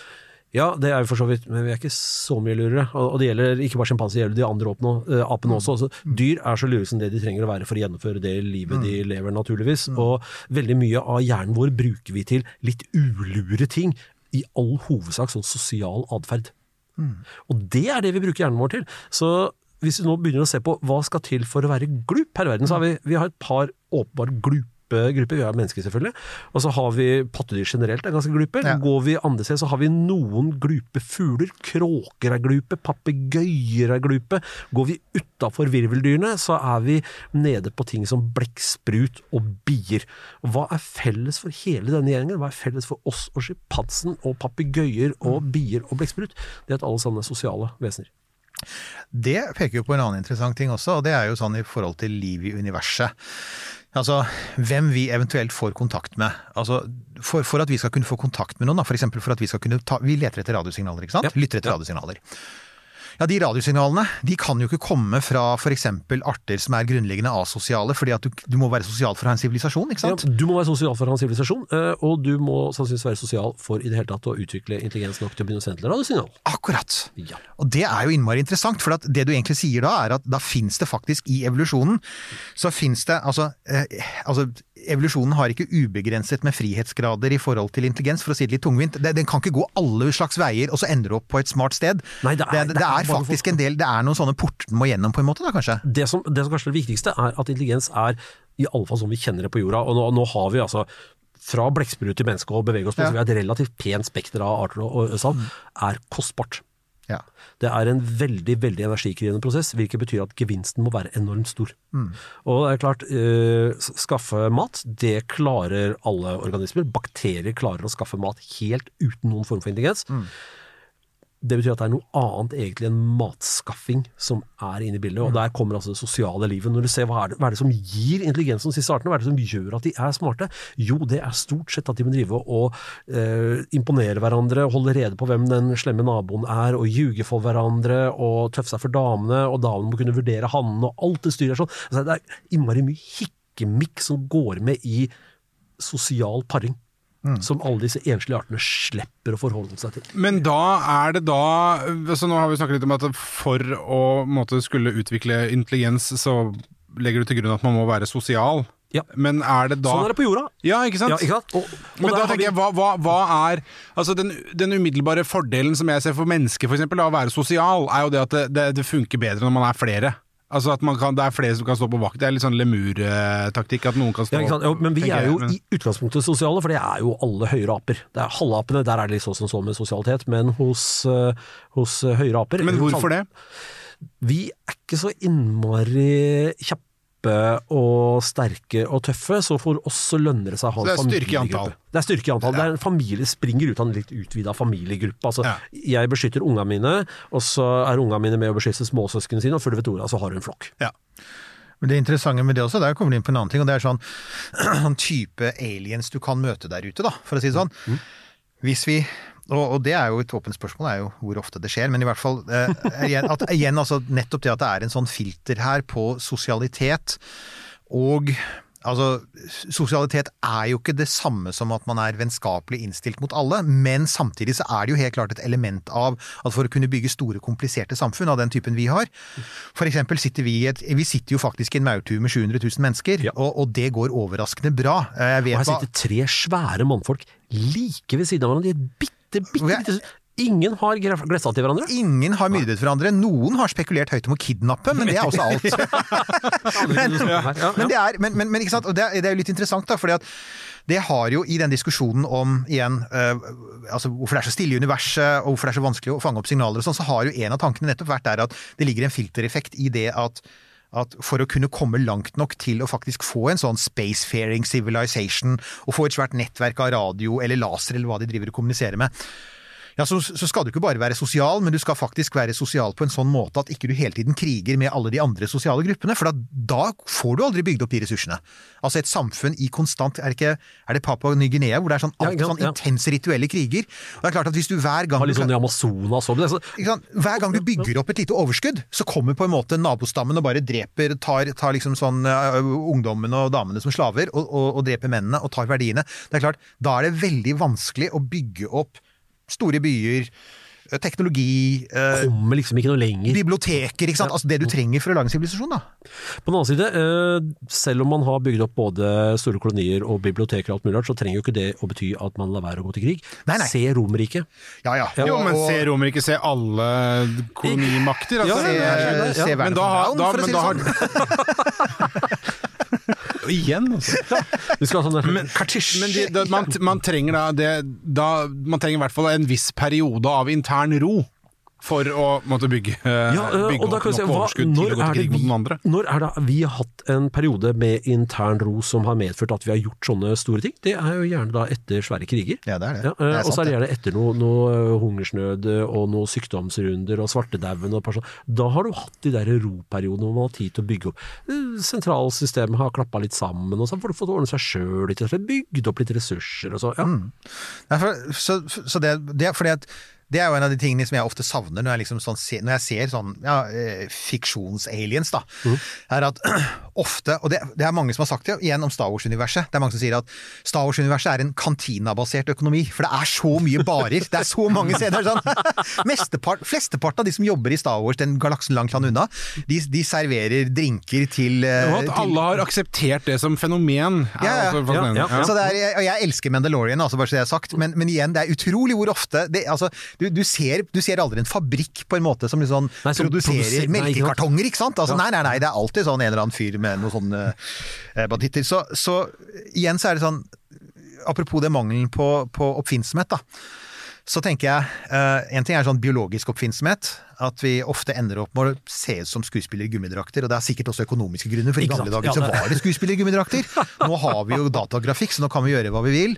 Ja, det er jo for så vidt, men vi er ikke så mye lurere. Og, og det gjelder ikke bare sjimpanser, det gjelder de andre åpne, uh, apene også. Altså, dyr er så lure som det de trenger å være for å gjennomføre det livet de lever, naturligvis. Og veldig mye av hjernen vår bruker vi til litt ulure ting. I all hovedsak sånn sosial atferd. Og det er det vi bruker hjernen vår til. Så hvis vi nå begynner å se på hva skal til for å være glup her i verden, så har vi, vi har et par åpenbart glupe grupper. Vi er mennesker, selvfølgelig. Og så har vi pattedyr generelt, er ganske glupe.
Ja.
Går vi andre steder, så har vi noen glupe fugler. Kråker er glupe, papegøyer er glupe. Går vi utafor virveldyrene, så er vi nede på ting som blekksprut og bier. Hva er felles for hele denne gjengen? Hva er felles for oss og sjimpansen og papegøyer og bier og blekksprut? Det er at alle sammen er sosiale vesener.
Det peker jo på en annen interessant ting også, og det er jo sånn i forhold til liv i universet. Altså, hvem vi eventuelt får kontakt med. Altså, for, for at vi skal kunne få kontakt med noen, f.eks. for for at vi skal kunne ta Vi leter etter radiosignaler, ikke sant? Lytter etter radiosignaler. Ja, De radiosignalene de kan jo ikke komme fra f.eks. arter som er grunnleggende asosiale, fordi at du, du må være sosial for å ha en sivilisasjon, ikke sant?
Ja, du må være sosial for å ha en sivilisasjon, eh, og du må sannsynligvis være sosial for i det hele tatt å utvikle intelligens nok til å begynne å sende radiosignal.
Akkurat. Og det er jo innmari interessant, for at det du egentlig sier da, er at da fins det faktisk i evolusjonen Så fins det altså, eh, altså Evolusjonen har ikke ubegrenset med frihetsgrader i forhold til intelligens, for å si det litt tungvint. Den kan ikke gå alle slags veier, og så ender du opp på et smart sted.
Nei, det er-
det,
det
det
er
er faktisk en del Det er noen sånne porter den må gjennom, på en måte, da kanskje?
Det som, det som kanskje er det viktigste, er at intelligens er i alle fall som vi kjenner det på jorda. Og nå, nå har vi altså fra blekksprut til menneske og bevege oss på,
Ja.
så vi har et relativt pent spekter av arter og, og sånn, er kostbart.
Ja.
Det er en veldig veldig energikrevende prosess, hvilket betyr at gevinsten må være enormt stor.
Mm.
Og det er klart, eh, skaffe mat, det klarer alle organismer. Bakterier klarer å skaffe mat helt uten noen form for intelligens.
Mm.
Det betyr at det er noe annet egentlig enn matskaffing som er inne i bildet,
Mm.
og der kommer altså det sosiale livet. Når du ser hva er, det, hva er det som gir intelligensen de siste artene, hva er det som gjør at de er smarte? Jo, det er stort sett at de må drive og eh, imponere hverandre, holde rede på hvem den slemme naboen er, og ljuge for hverandre, og tøffe seg for damene, og damene må kunne vurdere hannene, og alt det styret er sånn. Altså, det er innmari mye hikkemikk som går med i sosial paring. Som alle disse enslige artene slipper å forholde seg til.
Men da er det da altså Nå har vi snakket litt om at for å måte, skulle utvikle intelligens, så legger du til grunn at man må være sosial. Men er det da
Sånn er det på jorda.
Ja, ikke sant?
Ja, ikke sant? Og- og
Men da tenker
vi-
jeg, hva, hva, hva er Altså den, den umiddelbare fordelen som jeg ser for mennesker, eksempel, av å være sosial, er jo det at det, det, det funker bedre når man er flere. Altså at man kan, det er flere som kan stå på vakt. Det er litt sånn lemurtaktikk at noen kan stå
Ja? Jo, men vi er jo i utgangspunktet sosiale, for det er jo alle høyere aper. Det er Halvapene, der er det litt sånn som så med sosialitet, men hos, eh, hos høyere aper
Men hvorfor det?
Vi er ikke så innmari kjappe og sterke og tøffe, så for oss så lønner det seg å ha en familiegruppe. Det er styrke i antall. Det er en familie springer ut av en litt utvida familiegruppe. Altså, Jeg beskytter unga mine, og så er unga mine med å beskytte småsøsknene sine, og før du vet ordet, så har du en flokk.
Men det interessante med det også, der kommer du inn på en annen ting, og det er sånn, sånn type aliens du kan møte der ute, da, for å si det sånn. Hvis vi og, og det er jo et åpent spørsmål, er jo hvor ofte det skjer, men i hvert fall eh, igjen, at, igjen altså, nettopp det at det er en sånn filter her på sosialitet, og altså Sosialitet er jo ikke det samme som at man er vennskapelig innstilt mot alle, men samtidig så er det jo helt klart et element av at for å kunne bygge store, kompliserte samfunn av den typen vi har For eksempel sitter vi i et Vi sitter jo faktisk i en maurtue med 700 000 mennesker, og, og det går overraskende bra. Eh, Jeg
Og
vet
her sitter tre svære mannfolk like ved siden av hverandre. De er bitte, bitte, bitte Ingen har glessa til hverandre.
Ingen har myrdet hverandre. Noen har spekulert høyt om å kidnappe, men det er også alt. men, men, det er, men, men, men ikke sant? Og det, er, det jo litt interessant, da, fordi at det har jo i den diskusjonen om igjen, eh, altså hvorfor det er så stille i universet, og hvorfor det er så vanskelig å fange opp signaler og sånn, så har jo en av tankene nettopp vært der at det ligger en filtereffekt i det at at for å kunne komme langt nok til å faktisk få en sånn spacefaring civilization, og få et svært nettverk av radio eller laser eller hva de driver og kommuniserer med, ja, så, så skal du ikke bare være sosial, men du skal faktisk være sosial på en sånn måte at ikke du hele tiden kriger med alle de andre sosiale gruppene, for da, da får du aldri bygd opp de ressursene. Altså et samfunn i konstant Er det, ikke, er det Papua Ny-Guinea hvor det er sånn, alt,
ja, sant,
sånn
ja.
intense rituelle kriger? Og det er klart at hvis du hver gang
litt
du
sånn i Amazonas så,
sant? Hver gang du bygger opp et lite overskudd, så kommer på en måte nabostammen og bare dreper, tar, tar liksom sånn uh, ungdommene og damene som slaver, og, og, og dreper mennene og tar verdiene. Det er klart, da er det veldig vanskelig å bygge opp store byer, eh, teknologi eh,
Kommer liksom ikke noe lenger.
Biblioteker, ikke sant. Altså det du trenger for å lage en sivilisasjon, da.
På den annen side, eh, selv om man har bygd opp både store kolonier og biblioteker og alt mulig rart, så trenger jo ikke det å bety at man lar være å gå til krig. Se Romerriket.
Ja, ja.
Jo, men
Og-
se Romerike, se alle kolonimakter.
Ja,
Altså,
se-
Ja.
se
men da, da,
for å
men
si
da
det
har Igjen, altså.
Du skal ha sånn
Men, men de, de, man, man trenger da, det, da Man trenger i hvert fall en viss periode av intern ro. For å måtte bygge,
Ja, øh,
bygge opp
kan
nok
se,
overskudd til å gå til
krig
krig mot
vi,
den andre.
når er det vi har hatt en periode med intern ro som har medført at vi har gjort sånne store ting? Det er jo gjerne da etter svære kriger.
Ja, det er det.
Ja, øh,
Det er
og så er det gjerne etter noe, noe hungersnød og noen sykdomsrunder og svartedauden og person. Da har du hatt de der roperiodene hvor man har tid til å bygge opp. Sentralsystemet har klappa litt sammen, og så har folk fått ordne seg sjøl litt, bygd opp litt ressurser og så. Ja.
Nei, for, så, så det, det er fordi at det er jo en av de tingene som jeg ofte savner når jeg, liksom sånn, når jeg ser sånn ja, fiksjonsaliens, da. Mm. Er at ofte, og det, det er mange som har sagt det igjen om Star Wars-universet, det er mange som sier at Star Wars-universet er en kantinabasert økonomi, for det er så mye barer, det er så mange steder. Sånn. Flesteparten av de som jobber i Star Wars, den galaksen langt land unna, de, de serverer drinker til, eh,
Og at
til
alle har akseptert det som fenomen.
ja, ja.
Ja.
Så det er, jeg, jeg elsker Mandalorian, altså, bare så det er sagt, men, men igjen, det er utrolig hvor ofte det, altså, du, du, ser, du ser aldri en fabrikk på en måte som liksom
Nei, som
produserer
produserer-
melkekartonger, ikke sant? Altså,
Ja.
Nei, nei, nei, det er alltid sånn en eller annen fyr med noen sånne eh, banditter. Så, så igjen så er det sånn, apropos det mangelen på, på oppfinnsomhet, da. Så tenker jeg, eh, En ting er sånn biologisk oppfinnsomhet. At vi ofte ender opp med å se ut som skuespillere i gummidrakter. Og det er sikkert også økonomiske grunner, for i gamle dager så var det skuespillere i gummidrakter. Nå har vi jo datagrafikk, så nå kan vi gjøre hva vi vil.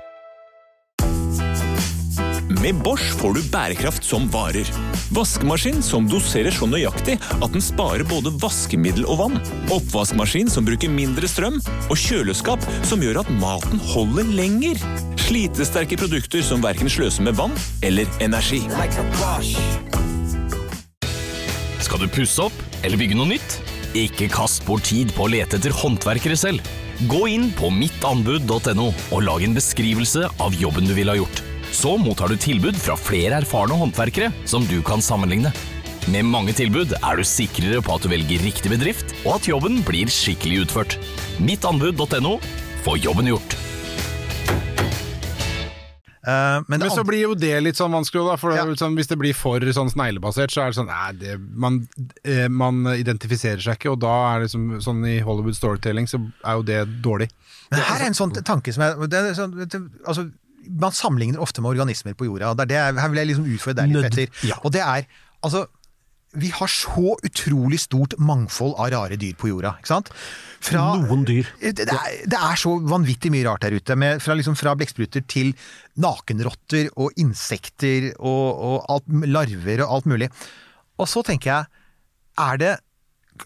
Med Bosch får du bærekraft som varer. Vaskemaskin som doserer så nøyaktig at den sparer både vaskemiddel og vann. Oppvaskmaskin som bruker mindre strøm. Og kjøleskap som gjør at maten holder lenger. Slitesterke produkter som verken sløser med vann eller energi.
Skal du pusse opp eller bygge noe nytt? Ikke kast bort tid på å lete etter håndverkere selv. Gå inn på mittanbud.no og lag en beskrivelse av jobben du ville ha gjort. Så mottar du tilbud fra flere erfarne håndverkere som du kan sammenligne. Med mange tilbud er du sikrere på at du velger riktig bedrift, og at jobben blir skikkelig utført. Mittanbud.no få jobben gjort.
Uh, men
Men så blir jo det litt sånn vanskelig, da. For
Ja.
sånn, hvis det blir for sånn sneglebasert, så er det sånn nei, det, man, eh, man identifiserer seg ikke, og da er det liksom, sånn i Hollywood storytelling, så er jo det dårlig.
Men her er en sånn tanke som er, det er sånn, vet altså, Man sammenligner ofte med organismer på jorda. det er det, Her vil jeg liksom utfordre deg litt,
Nødd,
Petter.
ja.
Og det er altså vi har så utrolig stort mangfold av rare dyr på jorda. ikke sant? Fra,
Noen dyr.
Det, det, er, det er så vanvittig mye rart der ute. Med, fra, liksom, fra blekkspruter til nakenrotter og insekter og, og alt, larver og alt mulig. Og så tenker jeg, er det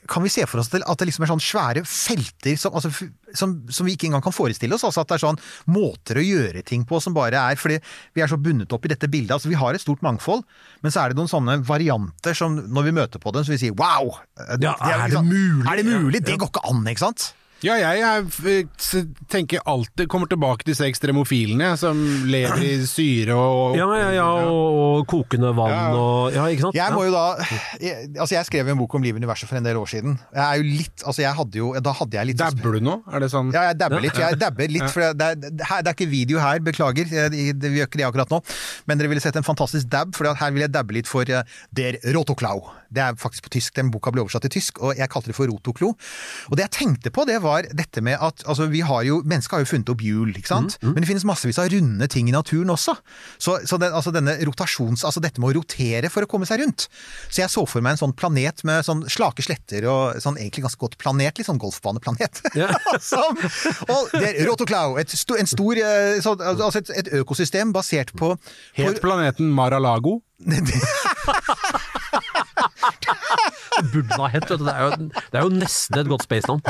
kan vi se for oss at det, det liksom er sånne svære felter som, altså, som, som vi ikke engang kan forestille oss? Altså at det er sånn måter å gjøre ting på som bare er Fordi vi er så bundet opp i dette bildet. altså Vi har et stort mangfold, men så er det noen sånne varianter som når vi møter på dem, så vi sier wow!
Ja, er det mulig?
Er det mulig? Det går ikke an, ikke sant?
Ja, jeg jeg tenker alltid kommer tilbake til disse ekstremofilene som lever i syre og
Ja, ja, ja, og, og kokende vann
Ja.
og Ja, ikke sant?
Jeg må jo da jeg, Altså, jeg skrev en bok om livet i universet for en del år siden. Jeg er jo litt Altså, jeg hadde jo Da hadde jeg litt
Dabber du nå? Er det sånn
Ja, jeg dabber litt. Jeg dabber litt, for det er, det, er, er ikke video her, beklager. Vi gjør ikke det akkurat nå. Men dere ville sett en fantastisk dab, for her vil jeg dabbe litt for eh, Der Rotoklau. Det er faktisk på tysk. Den boka ble oversatt til tysk, og jeg kalte det for Rotoklo. Og det jeg tenkte på, det var dette med at altså, vi har jo Mennesket har jo funnet opp hjul, ikke sant? Men det finnes massevis av runde ting i naturen også. Så, så det, altså denne rotasjons... Altså dette med å rotere for å komme seg rundt. Så jeg så for meg en sånn planet med sånn slake sletter og sånn egentlig ganske godt planert, litt sånn golfbaneplanet. som, og det er et sto, en stor eh, så, altså et, et økosystem basert på
Helt planeten Mar-a-Lago?
Burde den ha hett, vet du. Det er, jo, det er jo nesten et godt space-navn.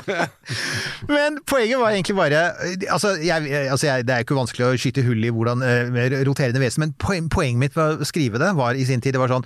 Men poenget var egentlig bare altså, jeg, altså jeg, Det er ikke vanskelig å skyte hull i hvordan med roterende vesen, men poen, poenget mitt med å skrive det var i sin tid det var sånn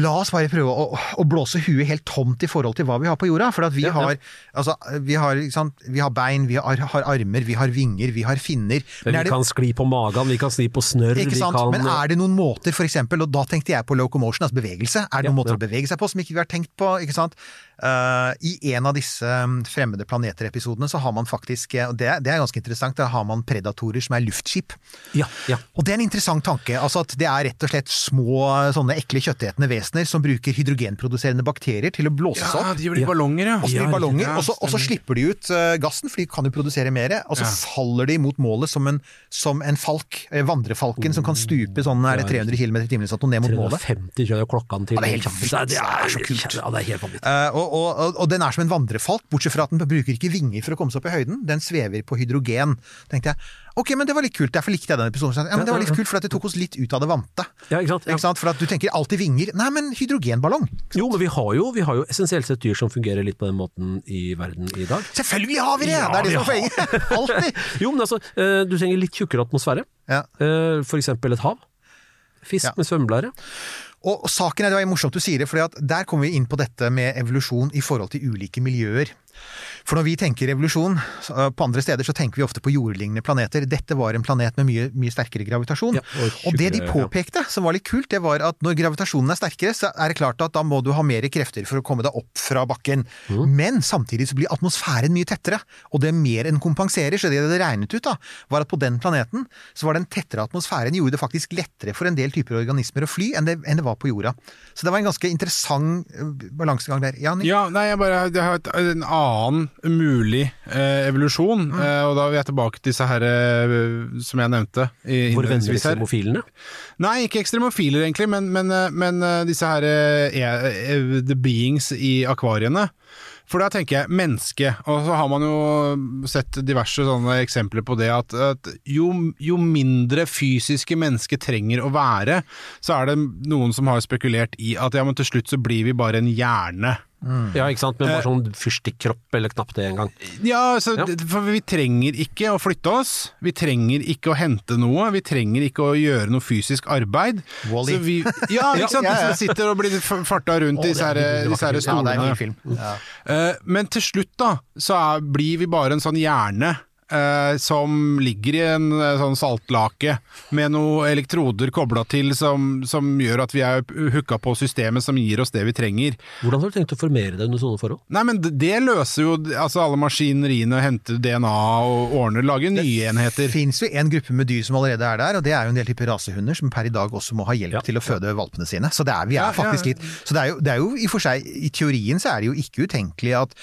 La oss bare prøve å, å blåse huet helt tomt i forhold til hva vi har på jorda. For at vi,
Ja, ja.
har, altså, vi, har, vi har bein, vi har, har armer, vi har vinger, vi har finner.
Men
er
vi
det-
kan skli på magen, vi kan skli på snørr,
Ikke
vi kan
Men er det noen måter, for eksempel, og da tenkte jeg på locomotion, altså bevegelse. Er det noen
Ja,
måter å bevege seg på som ikke vi har tenkt på? ikke sant? Uh, I en av disse um, fremmede planeter-episodene så har man faktisk, eh, og det, det er ganske interessant, der har man predatorer som er luftskip.
Ja, ja.
Og det er en interessant tanke. altså at Det er rett og slett små, sånne ekle kjøttetende vesener som bruker hydrogenproduserende bakterier til å blåse seg
Ja,
opp.
de blir ballonger, ja.
Og så blir ballonger,
ja,
og så, og så slipper de ut uh, gassen, for de kan jo produsere mer. Og så
Ja.
faller de mot målet som en, som en falk, eh, vandrefalken, som kan stupe sånn er det 300 km i timen sånn, ned mot målet.
350 kjører klokka til.
Ja, det er helt
Det
vanvittig. Det er så kult.
Ja, det er helt vanvittig.
Eh, og, og, og, og den er som en vandrefalk, bortsett fra at den bruker ikke vinger for å komme seg opp i høyden. Den svever på hydrogen. tenkte jeg, ok, men det var litt kult, derfor likte jeg den episoden. Ja, men det var litt kult, for at det tok oss litt ut av det vante.
Ja, ikke sant? Ja.
Ikke sant? For at du tenker alltid vinger. Nei, men hydrogenballong.
Jo, men vi har jo, vi har jo essensielt sett dyr som fungerer litt på den måten i verden i dag.
Selvfølgelig har vi det!
Ja,
det er det som er poenget. Alltid.
Jo, men altså, eh, du trenger litt tjukkere atmosfære.
Ja.
Eh, For eksempel et hav. Fisk
Ja.
med svømmeblære.
Og, og saken er, det var morsomt du sier det, for der kommer vi inn på dette med evolusjon i forhold til ulike miljøer. For når vi tenker revolusjon, på andre steder, så tenker vi ofte på jordlignende planeter. Dette var en planet med mye, mye sterkere gravitasjon.
Ja, og
og det de påpekte, som var litt kult, det var at når gravitasjonen er sterkere, så er det klart at da må du ha mer krefter for å komme deg opp fra bakken.
Mm.
Men samtidig så blir atmosfæren mye tettere, og det er mer enn kompenserer. Så det det regnet ut, da, var at på den planeten så var den tettere atmosfæren gjorde det faktisk lettere for en del typer organismer å fly enn det, enn det var på jorda. Så det var en ganske interessant eh, balansegang der. Ja, Nick?
Ja, nei, jeg bare jeg har et, en annen mulig eh, evolusjon,
Mm.
eh, og da er vi tilbake til disse her eh, som jeg nevnte i-
Våre venner ekstremofilene.
Nei, ikke ekstremofiler egentlig, men, men, eh, men eh, disse her eh, the beings i akvariene. For da tenker jeg menneske, og så har man jo sett diverse sånne eksempler på det at, at jo, jo mindre fysiske mennesker trenger å være, så er det noen som har spekulert i at ja, men til slutt så blir vi bare en hjerne.
Ja, ikke sant? Men
Eh.
bare sånn fyrstikkropp, eller knapt det engang.
Ja, altså,
Ja.
for vi trenger ikke å flytte oss, vi trenger ikke å hente noe, vi trenger ikke å gjøre noe fysisk arbeid.
Wall-E.
Så vi, ja, ikke sant?
Ja, ja.
De som sitter og blir farta rundt
I
disse,
er
her, disse her
stolene.
Ja, det er en film. Ja.
Eh, Men til slutt da, så er, blir vi bare en sånn hjerne eh, som ligger i en eh, sånn saltlake med noen elektroder kobla til som, som gjør at vi er hooka på systemet som gir oss det vi trenger.
Hvordan har du tenkt å formere deg under sånne forhold?
Nei, men det, det løser jo altså alle maskineriene, henter DNA og ordner, lager nye enheter.
Det fins jo en gruppe med dyr som allerede er der, og det er jo en del typer rasehunder som per i dag også må ha hjelp
Ja.
til å føde valpene sine. Så det er, vi
Ja,
er faktisk
ja.
litt Så det er, jo, det er jo i for seg I teorien så er det jo ikke utenkelig at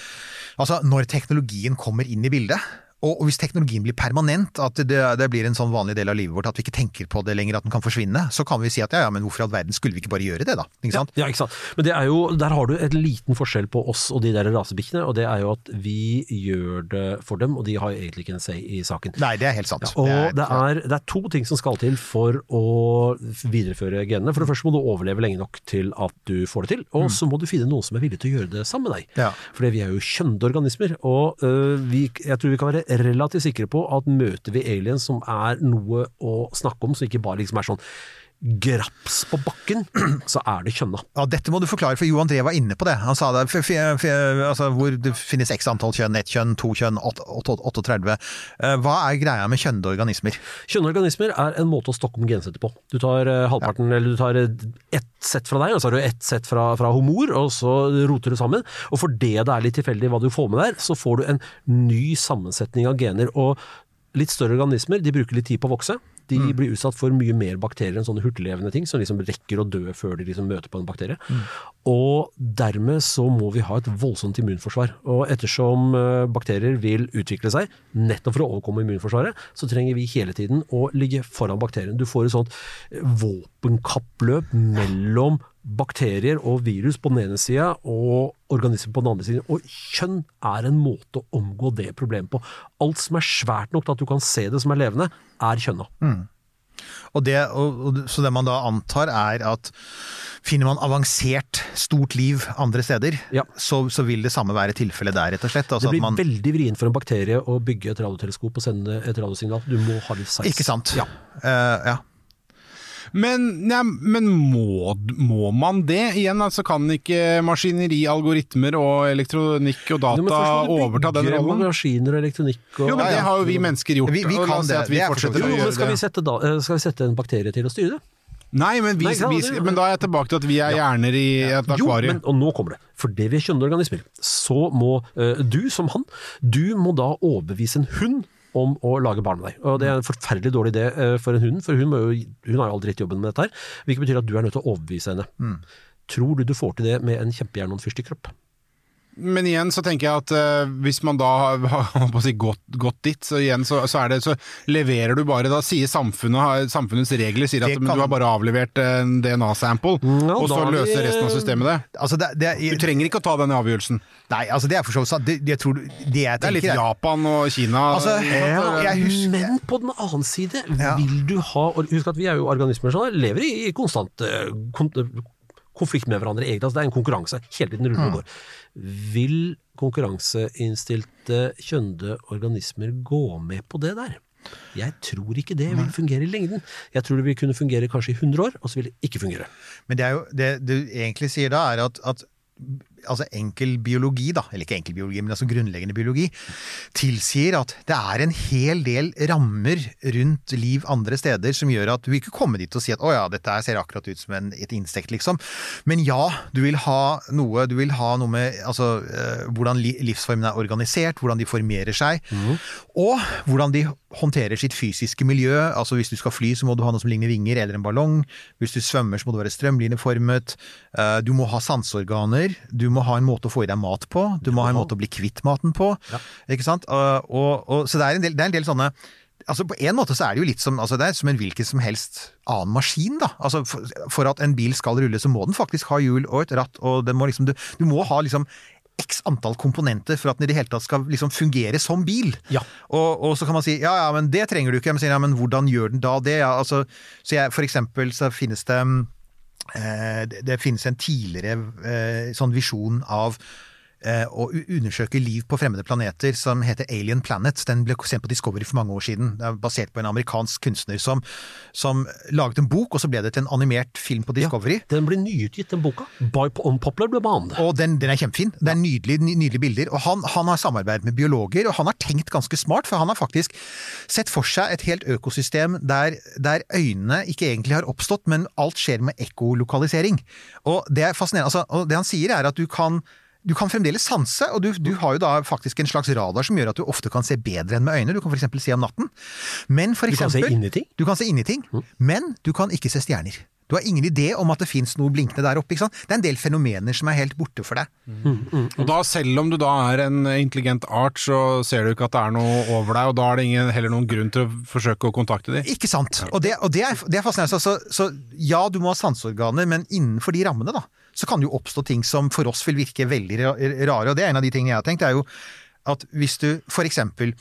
Altså, når teknologien kommer inn i bildet og hvis teknologien blir permanent, at det, det blir en sånn vanlig del av livet vårt, at vi ikke tenker på det lenger, at den kan forsvinne, så kan vi si at ja, ja, men hvorfor i all verden skulle vi ikke bare gjøre det, da? Ikke sant?
Ja, ikke sant. Men det er jo, der har du en liten forskjell på oss og de der rasebikkjene, og det er jo at vi gjør det for dem, og de har egentlig ikke en say i saken.
Nei, det er helt sant.
Og
Det er-
det er, det er to ting som skal til for å videreføre genene. For det første må du overleve lenge nok til at du får det til, og så må du finne noen som er villig til å gjøre det sammen med deg.
Ja.
Fordi vi er jo kjønnede organismer, og øh, vi, jeg tror vi kan være relativt sikre på at møter vi aliens som er noe å snakke om, som ikke bare liksom er sånn graps på bakken, så er det kjønna.
Ja, dette må du forklare, for Jo André var inne på det. Han sa det, altså, hvor det finnes x antall kjønn, ett kjønn, to kjønn, åt- åt- 38. Eh, Hva er greia med kjønnede organismer?
Kjønnede organismer er en måte å stokke om gensetter på. Du tar eh, halvparten, eller du tar eh, ett sett fra deg, og så har du ett sett fra, fra homor, og så roter du sammen. Og fordi det er litt tilfeldig hva du får med der, så får du en ny sammensetning av gener. Og litt større organismer, de bruker litt tid på å vokse. De blir utsatt for mye mer bakterier enn sånne hurtiglevende ting, som liksom rekker å dø før de liksom møter på en bakterie. Og dermed så må vi ha et voldsomt immunforsvar. Og ettersom eh, bakterier vil utvikle seg, nettopp for å overkomme immunforsvaret, så trenger vi hele tiden å ligge foran bakterien. Du får et sånt eh, våpenkappløp mellom bakterier og virus på den ene sida, og organismer på den andre siden. Og kjønn er en måte å omgå det problemet på. Alt som er svært nok til at du kan se det som er levende, er kjønna.
Og det, og, så det man da antar er at finner man avansert, stort liv andre steder,
Ja.
så, så vil det samme være tilfellet der, rett og slett. Altså
Det blir
man,
veldig vrient for en bakterie å bygge et radioteleskop og sende et radiosignal. Du må ha litt size.
ikke sant?
Ja.
Uh, ja.
Men, ja, men må, må man det? Igjen, altså kan ikke maskineri, algoritmer og elektronikk og data
først
overta den rollen?
maskiner og elektronikk og
Jo, men det har jo vi mennesker gjort.
Vi- vi kan
si
det.
at vi
Det er
fortsetter
jo, å
gjøre det.
skal vi, sette da, eh, skal vi sette en bakterie til å styre det?
Nei, men, vi,
Nei,
vi, men da er jeg tilbake til at vi er hjerner i et
akvarium.
Jo,
men, og nå kommer det. Fordi vi er kjønnede organismer, så må uh, du som han, du må da overbevise en hund om å lage barn med deg. Og det er en forferdelig dårlig idé eh, for en hund, for hun, må jo, hun har jo aldri gitt jobben med dette her. Hvilket betyr at du er nødt til å overbevise henne.
Mm.
Tror du du får til det med en kjempehjerne og en fyrstikkkropp?
Men igjen så tenker jeg at uh, hvis man da har si, gått, gått dit, så igjen så, så, er det, så leverer du bare Da sier samfunnet, samfunnets regler sier at
kan-
du har bare avlevert en DNA-sample,
no,
og så
er
løser resten av systemet det.
Altså, det, det,
Du trenger ikke å ta den avgjørelsen.
Nei, altså det er for så vidt. Det, tror, det jeg
Det er litt Japan og Kina.
Altså, jeg husker
Men på den annen side,
Ja.
vil du ha og Husk at vi er jo organismer som lever i konstant eh, kon, konflikt med hverandre. Egentlig. Altså, det er en konkurranse. Hele tiden ruller og går. Vil konkurranseinnstilte kjønde organismer gå med på det der? Jeg tror ikke det vil fungere i lengden. Jeg tror det vil kunne fungere kanskje i 100 år, og så vil det ikke fungere.
Men det, jo, det du egentlig sier da, er at, at altså enkel biologi, da, eller ikke enkel biologi, men altså grunnleggende biologi, tilsier at det er en hel del rammer rundt liv andre steder som gjør at du ikke kommer dit og si at å ja, dette ser akkurat ut som en, et insekt, liksom. Men ja, du vil ha noe, du vil ha noe med altså, eh, hvordan li, livsformene er organisert, hvordan de formerer seg, og hvordan de håndterer sitt fysiske miljø. Altså hvis du skal fly, så må du ha noe som ligner vinger eller en ballong. Hvis du svømmer, så må du være strømlinjeformet. Eh, Du må ha sanseorganer. Du må ha en måte å få i deg mat på. Du må ha en måte å bli kvitt maten på. Ikke sant? Og, og, og, så det er, en del, det er en del sånne Altså På en måte så er det jo litt som, altså det er som en hvilken som helst annen maskin. da. Altså for, for at en bil skal rulle, så må den faktisk ha hjul og et ratt. og den må liksom, du, du må ha liksom x antall komponenter for at den i det hele tatt skal liksom fungere som bil.
Ja.
Og, og så kan man si ja, ja, men det trenger du ikke. Men, sier, ja, men hvordan gjør den da det? Ja, altså, så jeg, for eksempel så finnes det eh, det, det finnes en tidligere eh, sånn visjon av eh, undersøker liv på fremmede planeter som heter Alien Planet. Den ble sendt på Discovery for mange år siden. Det er basert på en amerikansk kunstner som, som laget en bok, og så ble det til en animert film på Discovery.
Den ble nyutgitt, den boka. By Unpopular banen.
Og den, den er kjempefin. Det er nydelige, nydelige bilder. Og han, han har samarbeidet med biologer, og han har tenkt ganske smart, for han har faktisk sett for seg et helt økosystem der, der øynene ikke egentlig har oppstått, men alt skjer med ekkolokalisering. Og det er fascinerende. Altså, og det han sier er at du kan du kan fremdeles sanse, og du, du har jo da faktisk en slags radar som gjør at du ofte kan se bedre enn med øynene. Du kan f.eks. se om natten. Men for
Du kan se
eksempel,
inn i ting?
Du kan se inn i ting, men du kan ikke se stjerner. Du har ingen idé om at det fins noe blinkende der oppe. ikke sant? Det er en del fenomener som er helt borte for deg.
Og da, selv om du da er en intelligent art, så ser du ikke at det er noe over deg, og da er det ingen, heller noen grunn til å forsøke å kontakte dem.
Ikke sant? Og det, og det, er, det er fascinerende. Så, så ja, du må ha sanseorganer, men innenfor de rammene, da, så kan det jo oppstå ting som for oss vil virke veldig rare. Og det er en av de tingene jeg har tenkt, er jo at hvis du for eksempel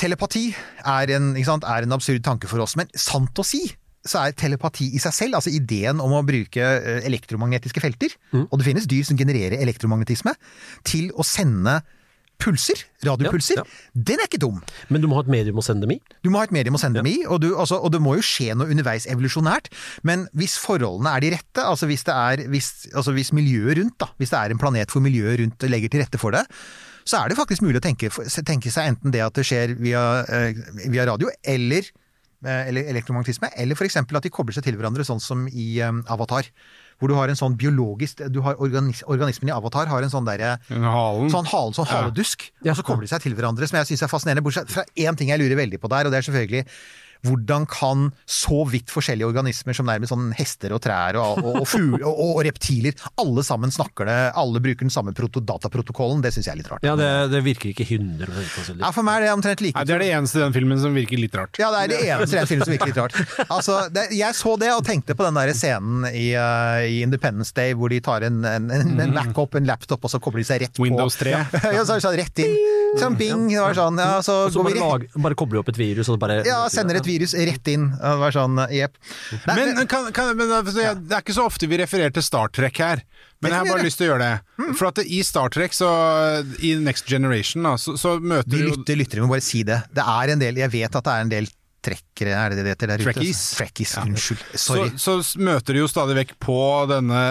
Telepati er en, sant, er en absurd tanke for oss, men sant å si så er telepati i seg selv, altså ideen om å bruke eh, elektromagnetiske felter, og det finnes dyr som genererer elektromagnetisme, til å sende pulser, radiopulser,
Ja,
den er ikke dum.
Men du må ha et medium å sende dem i.
Du må ha et medium å sende dem i, og, du, altså, og det må jo skje noe underveis evolusjonært. Men hvis forholdene er de rette, altså hvis, det er, hvis, altså hvis miljøet rundt, da, hvis det er en planet hvor miljøet rundt legger til rette for det, så er det faktisk mulig å tenke, tenke seg enten det at det skjer via, eh, via radio, eller, eh, eller elektromagnetisme, eller f.eks. at de kobler seg til hverandre, sånn som i eh, Avatar. Hvor du har en sånn biologisk du har organis, Organismen i Avatar har en sånn derre
Halen.
Sånn halen, sånn haledusk. Og så kobler de seg til hverandre, som jeg syns er fascinerende. Bortsett fra én ting jeg lurer veldig på der, og det er selvfølgelig hvordan kan så vidt forskjellige organismer som nærmest sånn hester og trær og, og, og fugler og, og reptiler, alle sammen snakker det, alle bruker den samme dataprotokollen, det syns jeg er litt rart.
Ja, det, det virker ikke 100.
Ja, for meg er det omtrent like
Nei, det er det eneste i den filmen som virker litt rart.
ja, det er det eneste i den filmen som virker litt rart. Altså, det, jeg så det og tenkte på den der scenen i, uh, i Independence Day hvor de tar en, en, en, en Mac opp, en laptop, og så kobler de seg rett på.
Windows 3.
Ja, ja, så er det sånn rett inn. Sånn bing. Det var sånn, ja, så,
Og så
går vi
bare, lag, bare koble opp et virus og bare
Ja, sender et virus rett inn. Det var sånn, jepp.
Men, kan, kan, men altså, det er ikke så ofte vi refererer til Star Trek her. Men jeg har bare lyst til å gjøre det. For at i Star Trek, så i Next Generation, så, så møter
vi
du jo
lytter, lytter, vi må bare si det. Det er en del, jeg vet at det er en del trekkere, er det det det heter der ute?
Trekkies.
Trekkies,
Ja.
unnskyld. Sorry.
Så, så møter de jo stadig vekk på denne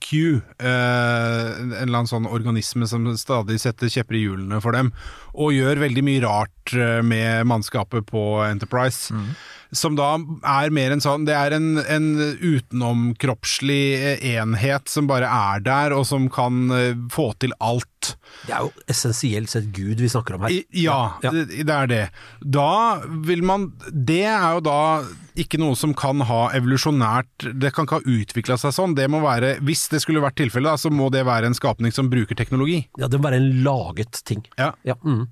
Q, eh, en eller annen sånn organisme som stadig setter kjepper i hjulene for dem, og gjør veldig mye rart eh, med mannskapet på Enterprise. Som da er mer en sånn Det er en, en utenomkroppslig eh, enhet som bare er der, og som kan eh, få til alt.
Det er jo essensielt sett Gud vi snakker om her.
I- Ja, Det, det er det. Da vil man Det er jo da ikke noe som kan ha evolusjonært Det kan ikke ha utvikla seg sånn. Det må være Hvis det skulle vært tilfellet, så må det være en skapning som bruker teknologi.
Ja, det må være en laget ting.
Ja.
Ja, mm.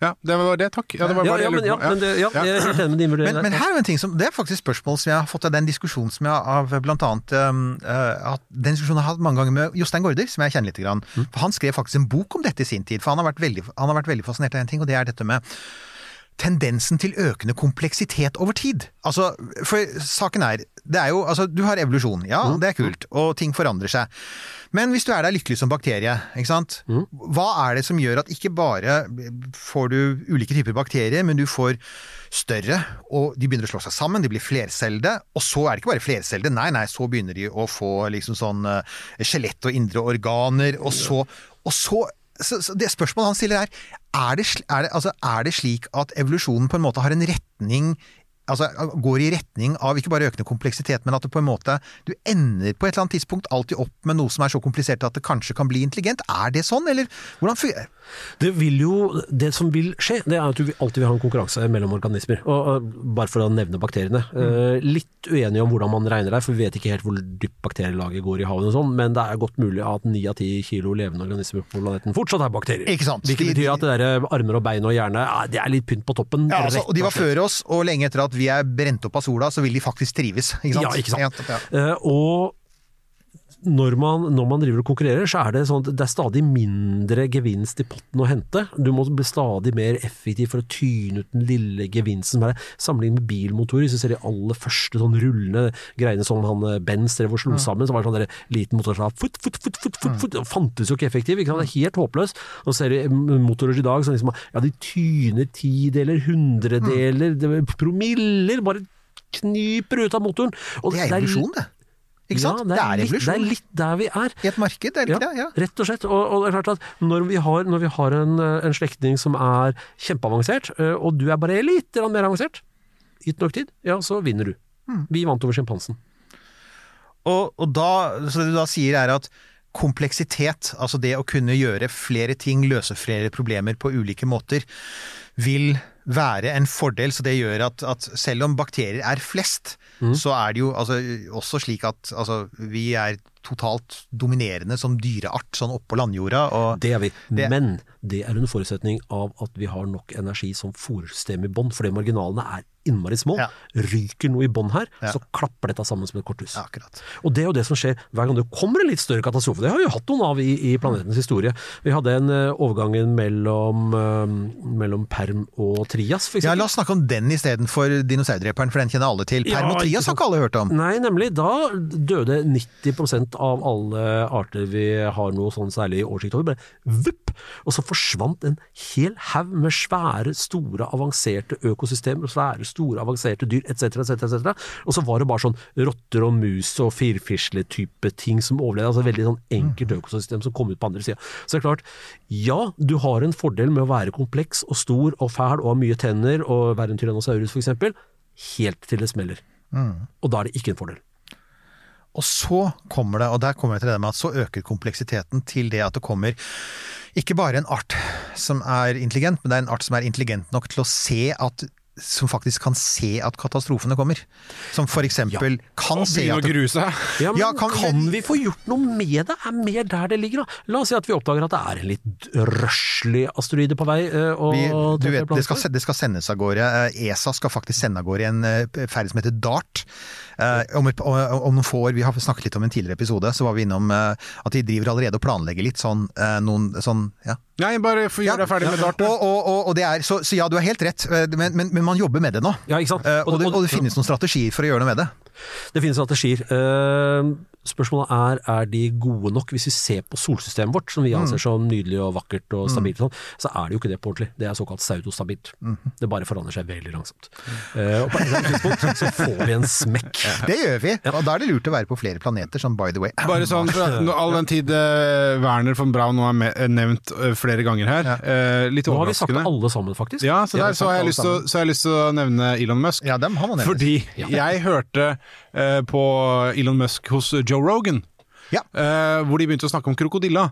Ja, det var det, takk. Ja, det var
ja,
bare det
ja, men, ja, men det, ja, jeg er helt enig med din vurdering.
Men, men her er en ting som, det er faktisk spørsmål som jeg har fått av den diskusjonen som jeg har av blant annet at Den diskusjonen jeg har hatt mange ganger med Jostein Gaarder, som jeg kjenner litt. Grann.
Mm.
For han skrev faktisk en bok om dette i sin tid, for han har vært veldig, han har vært veldig fascinert av en ting, og det er dette med tendensen til økende kompleksitet over tid. Altså, for saken er, det er jo, altså, du har evolusjon, ja,
Mm.
det er kult, og ting forandrer seg. Men hvis du er der lykkelig som bakterie, ikke sant?
Mm.
hva er det som gjør at ikke bare får du ulike typer bakterier, men du får større, og de begynner å slå seg sammen, de blir flercellede, og så er det ikke bare flercellede, nei, nei, så begynner de å få liksom sånn eh, skjelett og indre organer, og så, og så så, så det spørsmålet han stiller er, er det, er, det, altså, er det slik at evolusjonen på en måte har en retning Altså går i retning av ikke bare økende kompleksitet, men at det på en måte Du ender på et eller annet tidspunkt alltid opp med noe som er så komplisert at det kanskje kan bli intelligent. Er det sånn, eller hvordan fungerer
Det vil jo, det som vil skje, det er at du alltid vil ha en konkurranse mellom organismer. Og, Bare for å nevne bakteriene. Eh, litt uenige om hvordan man regner der, for vi vet ikke helt hvor dypt bakterielaget går i havet og sånn, men det er godt mulig at ni av ti kilo levende organismer på planeten fortsatt er bakterier.
Ikke sant?
Hvilket betyr at det der armer og bein og hjerne, det er litt pynt på toppen.
ja, altså, Og de var før oss, og lenge etter at vi er brent opp av sola, så vil de faktisk trives. Ikke sant?
Ja, ikke sant.
Ja,
Eh, og når man, når man driver og konkurrerer, så er det sånn at det er stadig mindre gevinst i potten å hente. Du må bli stadig mer effektiv for å tyne ut den lille gevinsten. Sammenlignet med bilmotorer, hvis du ser de aller første sånn rullende greiene som han eh, Benz drev og slo sammen, så var det sånn der liten motor som fut, fut, fut, fut, fut, fut, fantes jo ikke effektiv. Ikke sant? Det er helt håpløst. Og så ser du mm, motorer i dag som liksom, ja, de tyner tideler, hundredeler, det- promiller, bare knyper ut av motoren. Og
Det er evolusjon, det. Ikke sant?
Ja, det, er
det er
litt, det er litt der vi er.
I et marked, er det ikke det? Ja.
Rett og slett. Og, og det er klart at når vi har, når vi har en, en slektning som er kjempeavansert, eh, og du er bare litt mer avansert, gitt nok tid, ja, så vinner du.
Hmm.
Vi vant over sjimpansen.
Og, og da, så det du da sier er at kompleksitet, altså det å kunne gjøre flere ting, løse flere problemer på ulike måter, vil være en fordel. Så det gjør at, at selv om bakterier er flest, så er det jo altså, også slik at altså, vi er totalt dominerende som dyreart sånn oppå landjorda. Og
Det er vi.
Det-
Men det er under forutsetning av at vi har nok energi som fòrsystem i bånn, fordi marginalene er innmari små.
Ja.
Ryker noe i bånn her,
Ja.
så klapper dette sammen som et korthus.
Ja.
Og det er jo det som skjer hver gang det kommer en litt større katastrofe. Det har vi jo hatt noen av i, i planetens historie. Vi hadde en uh, overgangen mellom, eh, mellom perm og trias, for
Ja, la oss snakke om den istedenfor dinosaurdreperen, for den kjenner alle til. Perm og trias har ikke alle hørt om.
Nei, nemlig. Da døde 90 av alle arter vi har noe sånn særlig oversikt over. Bare vupp! Og så forsvant en hel haug med svære, store, avanserte økosystemer, svære, store, avanserte dyr, etc., etc., etc. Og så var det bare sånn rotter og mus og firfisle-type ting som overlevde. Altså veldig sånn enkelt økosystem som kom ut på andre sida. Så det er klart, ja, du har en fordel med å være kompleks og stor og fæl og ha mye tenner og være en tyrannosaurus, f.eks., helt til det smeller. Og da er det ikke en fordel.
Og så kommer det, og der kommer jeg til det med at så øker kompleksiteten til det at det kommer ikke bare en art som er intelligent, men det er en art som er intelligent nok til å se at som faktisk kan se at katastrofene kommer. Som for eksempel kan
Og
se at
grue.
Ja, men
Ja,
kan,
kan-
vi få gjort noe med det? Er mer der det ligger, da? La oss si at vi oppdager at det er en litt røslig asteroide på vei. eh, Og
vi, du vet, det skal, det skal sendes av gårde. Eh, ESA skal faktisk sende av gårde en eh, ferd som heter DART. Eh, Om, et, om, noen få år, vi har snakket litt om en tidligere episode, så var vi innom eh, at de driver allerede og planlegger litt sånn, eh, noen, sånn ja,
Nei, bare få gjøre deg ferdig med dart.
Og, og, og, det er, så, så ja, du har helt rett, eh, men, men, men man jobber med det nå.
Ja?
Eh, og, det,
Og-
det finnes noen strategier for å gjøre noe med det.
Det finnes strategier. Eh, Spørsmålet er er de gode nok. Hvis vi ser på solsystemet vårt, som vi anser som nydelig og vakkert og stabilt, og sånn, så er det jo ikke det på ordentlig. Det er såkalt pseudostabilt. Det bare forandrer seg veldig langsomt. Eh, og på et eller annet tidspunkt så får vi en smekk.
Det gjør vi, og da er det lurt å være på flere planeter, sånn by the way.
Bare sånn, for at all den tid uh, Werner von Braun nå er eh, nevnt uh, flere ganger her. litt litt
Nå har vi sagt det alle sammen, faktisk.
Ja, så, der, så, har jeg lyst til, å- så har jeg lyst til å nevne Elon Musk.
Ja, dem har man nevnt.
Fordi jeg hørte på Elon Musk hos Joe Rogan,
Ja.
uh, hvor de begynte å snakke om krokodilla.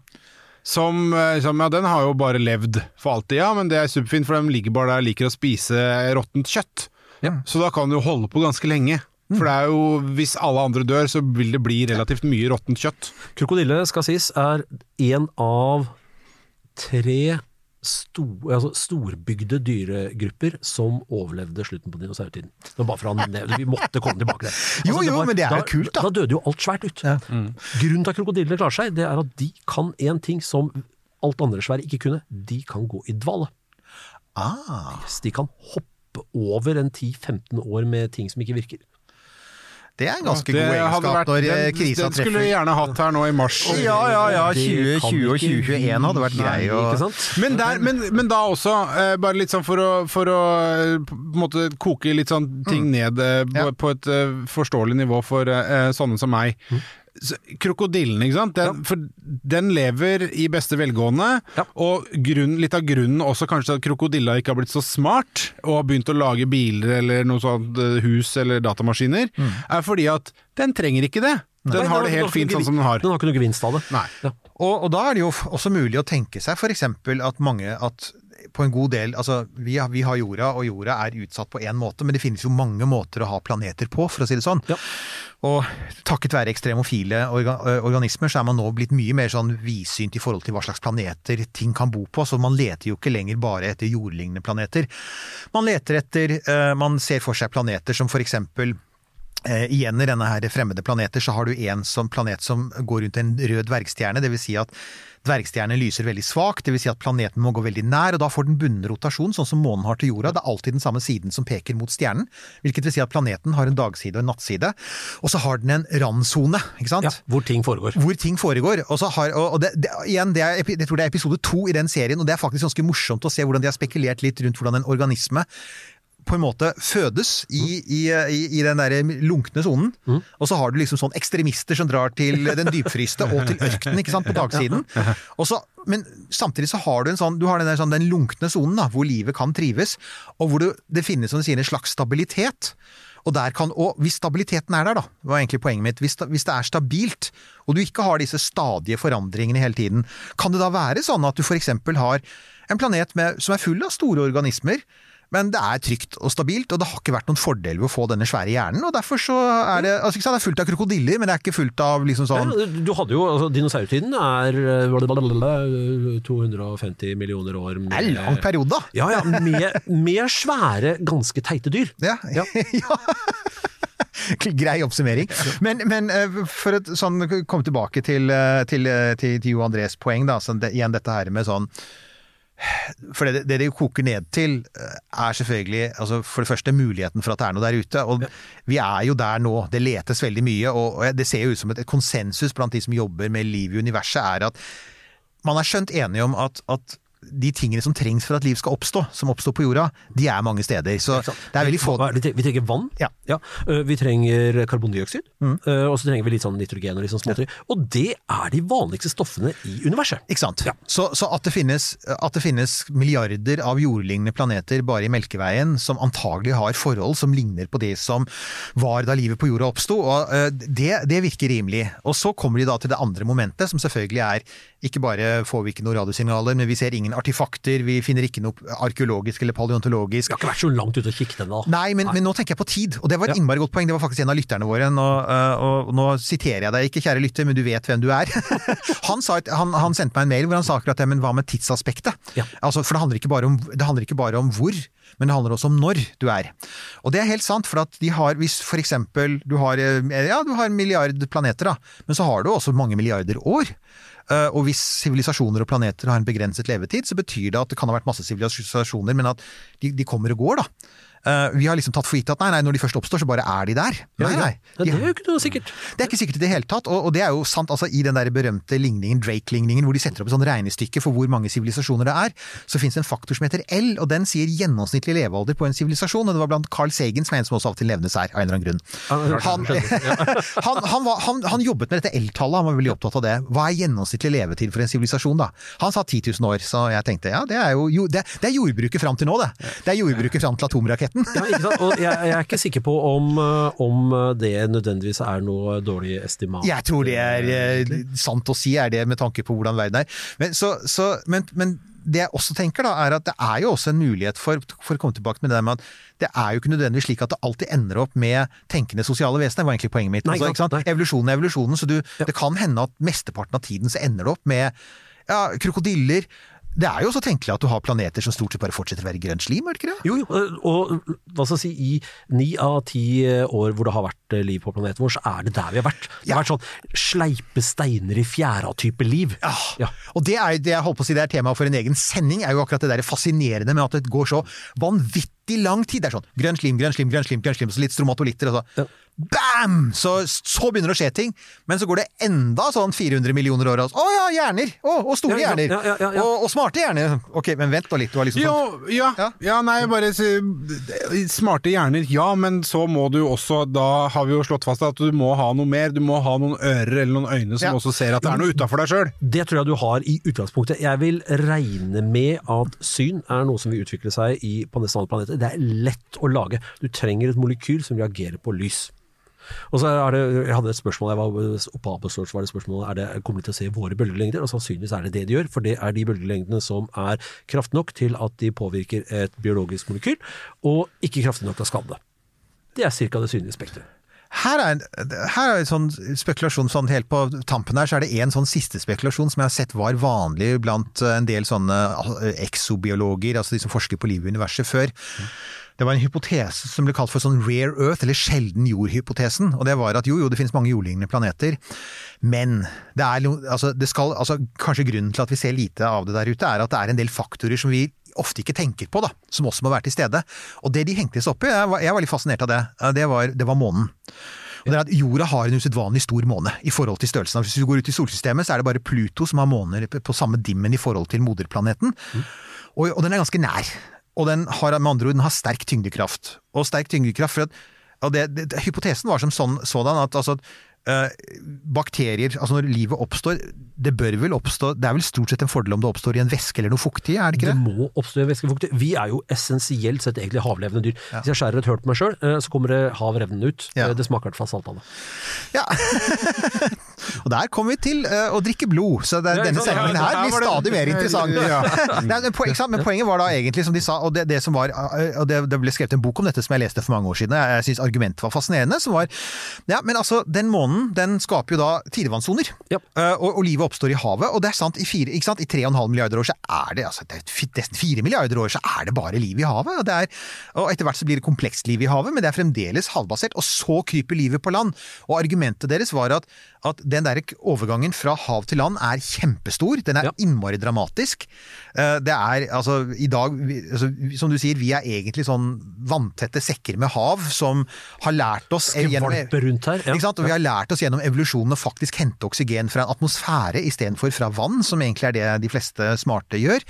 Som, eh, som, ja, den har jo bare levd for alltid, ja, men det er superfint, for de ligger bare der og liker å spise råttent kjøtt.
Ja.
Så da kan du holde på ganske lenge. For det er jo, hvis alle andre dør, så vil det bli relativt mye råttent kjøtt.
Krokodille, skal sies, er en av tre sto, altså storbygde dyregrupper som overlevde slutten på dinosaurtiden. Det var bare for han, Vi måtte komme tilbake til det.
Jo, jo, men det er
da,
kult, da.
Da døde jo alt svært ut. Grunnen til at krokodillene klarer seg, det er at de kan en ting som alt andre svære ikke kunne. De kan gå i dvale.
Ah,
de kan hoppe over en 10-15 år med ting som ikke virker.
Det er en ganske
Det
god egenskap
vært-
når eh,
den,
krisa
den skulle vi gjerne hatt her nå i mars.
Ja, ja, ja.
Kan
2020 og 2021 hadde vært grei
Og...
Men, der, men, men da også, eh, bare litt sånn for å, for å eh, måte koke litt sånn ting ned eh, på,
Ja.
på et uh, forståelig nivå for uh, sånne som meg. Så, Krokodillen, ikke sant? Den, For den lever i beste velgående,
Ja.
og grunn, litt av grunnen også kanskje at krokodilla ikke har blitt så smart, og har begynt å lage biler eller noe sånt, eh, hus eller datamaskiner, er fordi at den trenger ikke det. Den
Nei,
har det helt fint sånn som den har.
Den har ikke noe gevinst av det.
Nei.
Ja.
Og, og da er det jo også mulig å tenke seg f.eks. at mange at på en god del Altså, vi har, vi har jorda, og jorda er utsatt på én måte, men det finnes jo mange måter å ha planeter på, for å si det sånn.
Ja.
Og takket være ekstremofile orga, organismer, så er man nå blitt mye mer sånn vidsynt i forhold til hva slags planeter ting kan bo på, så man leter jo ikke lenger bare etter jordlignende planeter. Man leter etter Man ser for seg planeter som for eksempel Eh, igjen i denne her fremmede planeter så har du en som planet som går rundt en rød dvergstjerne, dvs. Si at dvergstjernen lyser veldig svakt, dvs. Si at planeten må gå veldig nær, og da får den bunnen rotasjon, sånn som månen har til jorda. Det er alltid den samme siden som peker mot stjernen, hvilket vil si at planeten har en dagside og en nattside. Og så har den en randsone, ikke sant?
Ja, hvor ting foregår.
hvor ting foregår. Og, så har, og og det, det, igjen, det er, jeg tror det er episode to i den serien, og det er faktisk ganske morsomt å se hvordan de har spekulert litt rundt hvordan en organisme på en måte fødes i, i, i, i den der lunkne sonen. Og så har du liksom sånn ekstremister som drar til den dypfryste og til ørkenen ikke sant, på dagsiden. Og så, men samtidig så har du en sånn, du har den, der, sånn, den lunkne sonen hvor livet kan trives, og hvor det, det finnes som du sier, en slags stabilitet. Og, der kan, og hvis stabiliteten er der, da, var egentlig poenget mitt, hvis, hvis det er stabilt, og du ikke har disse stadige forandringene hele tiden, kan det da være sånn at du f.eks. har en planet med, som er full av store organismer, men det er trygt og stabilt, og det har ikke vært noen fordel ved å få denne svære hjernen. og Derfor så er det altså sant, det er fullt av krokodiller, men det er ikke fullt av liksom sånn
Ja, Du hadde jo, altså Dinosaurtiden er eh, 250 millioner år med
Det er en lang periode, da!
Ja, ja, med, med svære, ganske teite dyr.
Ja.
Ja.
Grei oppsummering. Men, men eh, for å sånn, komme tilbake til, eh, til, eh, til, til Jo Andres poeng, da, så det, igjen dette her med sånn for det, det det koker ned til, eh, er selvfølgelig altså for det første muligheten for at det er noe der ute. Og vi er jo der nå. Det letes veldig mye, og og det ser jo ut som et, et konsensus blant de som jobber med liv i universet, er at man er skjønt enige om at, at de tingene som trengs for at liv skal oppstå, som oppstår på jorda, de er mange steder. Så det er veldig få
Vi trenger vann,
Ja.
ja. vi trenger karbondioksid, Mm. og så trenger vi litt sånn nitrogen og litt sånn småtteri. Og det er de vanligste stoffene i universet.
Ikke sant? Så, så at, det finnes, at det finnes milliarder av jordlignende planeter bare i Melkeveien som antagelig har forhold som ligner på det som var da livet på jorda oppsto, eh, det, det virker rimelig. Og så kommer de da til det andre momentet, som selvfølgelig er ikke bare får vi ikke noen radiosignaler, men vi ser ingen artifakter, vi finner ikke noe arkeologisk eller paleontologisk.
Vi har ikke vært så langt ute og kikket ennå.
Nei, men, men nå tenker jeg på tid, og det var et
Ja.
innmari godt poeng. Det var faktisk en av lytterne våre, nå, og, og nå siterer jeg deg ikke, kjære lytter, men du vet hvem du er. han, sa, et- han, han sendte meg en mail hvor han sa akkurat det, men hva med tidsaspektet?
Ja.
Altså, for det handler, ikke bare om, det handler ikke bare om hvor, men det handler også om når du er. Og det er helt sant, for at de har, hvis for eksempel du har, eh, ja, du har en milliard planeter, da, men så har du også mange milliarder år. Eh, Og hvis sivilisasjoner og planeter har en begrenset levetid, så betyr det at det kan ha vært masse sivilisasjoner, men at de, de kommer og går, da. Eh, vi har liksom tatt for gitt at nei, nei, når de først oppstår, så bare er de der. Nei, nei.
Ja, det er jo ikke noe sikkert.
Det er ikke sikkert i det hele tatt, og, og det er jo sant altså i den der berømte ligningen, Drake-ligningen, hvor de setter opp et sånn regnestykke for hvor mange sivilisasjoner det er, så finnes det en faktor som heter L, og den sier gjennomsnittlig levealder på en sivilisasjon, og det var blant Carl Sagen, som er en som også av og til nevnes her, av en eller annen grunn. Han, han, han, var, han, han jobbet med dette L-tallet, han var veldig opptatt av det. Hva er gjennomsnittlig levetid for en sivilisasjon, da? Han sa 10 000 år, så jeg tenkte ja, det er jo jo- det, det er jordbruket fram til nå, det. Det er jordbruket fram til atomraketten.
Ja, ikke sant? Og jeg, jeg er ikke sikker på om, eh, om det nødvendigvis er noe dårlig estimat.
Jeg tror det er egentlig. sant å si, er det med tanke på hvordan verden er. Men, så, så, men, men det jeg også tenker da, er at det er jo også en mulighet for, for å komme tilbake med det der med at det er jo ikke nødvendigvis slik at det alltid ender opp med tenkende sosiale vesener, var egentlig poenget mitt.
Nei,
Altså? Evolusjonen er evolusjonen, så du, det kan hende at mesteparten av tiden så ender det opp med ja, krokodiller. Det er jo også tenkelig at du har planeter som stort sett bare fortsetter å være grønt slim, er det ikke det?
Jo, jo, og hva skal jeg si, i ni av ti år hvor det har vært eh, liv på planeten vår, så er det der vi har vært. Det har vært sånn sleipe steiner i fjæra-type liv.
Ja. Og det er det jeg holdt på å si det er tema for en egen sending, er jo akkurat det der fascinerende med at det går så vanvittig lang tid. Det er sånn grønn slim, grønn slim, grønn slim, grønn slim, så litt stromatolitter, og så bam! Så, så begynner det å skje ting. Men så går det enda sånn 400 millioner år, og så, å ja, hjerner! Å, og store
Ja, ja,
hjerner!
ja, ja, ja, ja.
Og, og smarte hjerner! Ok, men vent nå litt, du har liksom
Jo,
sånn
ja, ja, nei, bare Smarte hjerner, ja, men så må du også Da har vi jo slått fast at du må ha noe mer. Du må ha noen ører eller noen øyne som
Ja.
også ser at det er noe utafor deg sjøl.
Det tror jeg du har i utgangspunktet. Jeg vil regne med at syn er noe som vil utvikle seg i, på nesten alle planeter. Det er lett å lage. Du trenger et molekyl som reagerer på lys. Og så er det, Jeg hadde et spørsmål, jeg var oppe på Apple Source, var det spørsmålet er det, kommer de til å se våre bølgelengder, og sannsynligvis er det det de gjør, for det er de bølgelengdene som er kraft nok til at de påvirker et biologisk molekyl, og ikke kraftig nok til å skade. Det er ca. det synlige spekteret.
Her er, her er en sånn spekulasjon sånn helt på tampen her, så er det en sånn siste spekulasjon som jeg har sett var vanlig blant en del sånne eh, exobiologer, altså de som forsker på livet i universet før. Det var en hypotese som ble kalt for sånn rare earth, eller sjelden jord-hypotesen. Og det var at jo, jo, det finnes mange jordlignende planeter, men det er, altså, altså, kanskje grunnen til at vi ser lite av det der ute, er at det er en del faktorer som vi ofte ikke tenker på, da, som også må være til stede. Og det de hengte seg opp i, jeg var, jeg var litt fascinert av det, det var, det var månen. Og det er at Jorda har en usedvanlig stor måne i forhold til størrelsen. Hvis du går ut i solsystemet, så er det bare Pluto som har måner på samme dimmen i forhold til moderplaneten. Og, og den er ganske nær. Og den har med andre ord den har sterk tyngdekraft. Og sterk tyngdekraft for at og det, det, Hypotesen var som sånn, sådan at altså, bakterier, altså når livet oppstår, det bør vel oppstå Det er vel stort sett en fordel om det oppstår i en væske eller noe fuktig, er det ikke
Det
det?
må oppstå i væskefuktig. Vi er jo essensielt sett egentlig havlevende dyr. Hvis jeg skjærer et høl på meg sjøl, så kommer det hav revnende ut. Ja. Det smaker i hvert fall saltvann.
Og der kommer vi til uh, å drikke blod, så det, denne sendingen her blir stadig mer interessant. Nei, men, poen, men poenget var da egentlig, som de sa, og det, det som var eh, og det, det ble skrevet en bok om dette som jeg leste for mange år siden, jeg, jeg syns argumentet var fascinerende, som var Ja, men altså, den månen, den skaper jo da tidevannssoner. Eh, og, og livet oppstår i havet, og det er sant, i, fire, ikke sant? i 3,5 milliarder år så er det altså, det er nesten 4 milliarder år så er det bare liv i havet. Og, det er, og etter hvert så blir det komplekst liv i havet, men det er fremdeles havbasert. Og så kryper livet på land. Og argumentet deres var at, at den der overgangen fra hav til land er kjempestor. Den er innmari dramatisk. Eh, Det er altså i dag, altså, som du sier, vi er egentlig sånn vanntette sekker med hav som har lært oss
gjennom, rundt her. Ja.
ikke sant? Og vi har lært oss gjennom evolusjonen å faktisk hente oksygen fra en atmosfære istedenfor fra vann, som egentlig er det de fleste smarte gjør.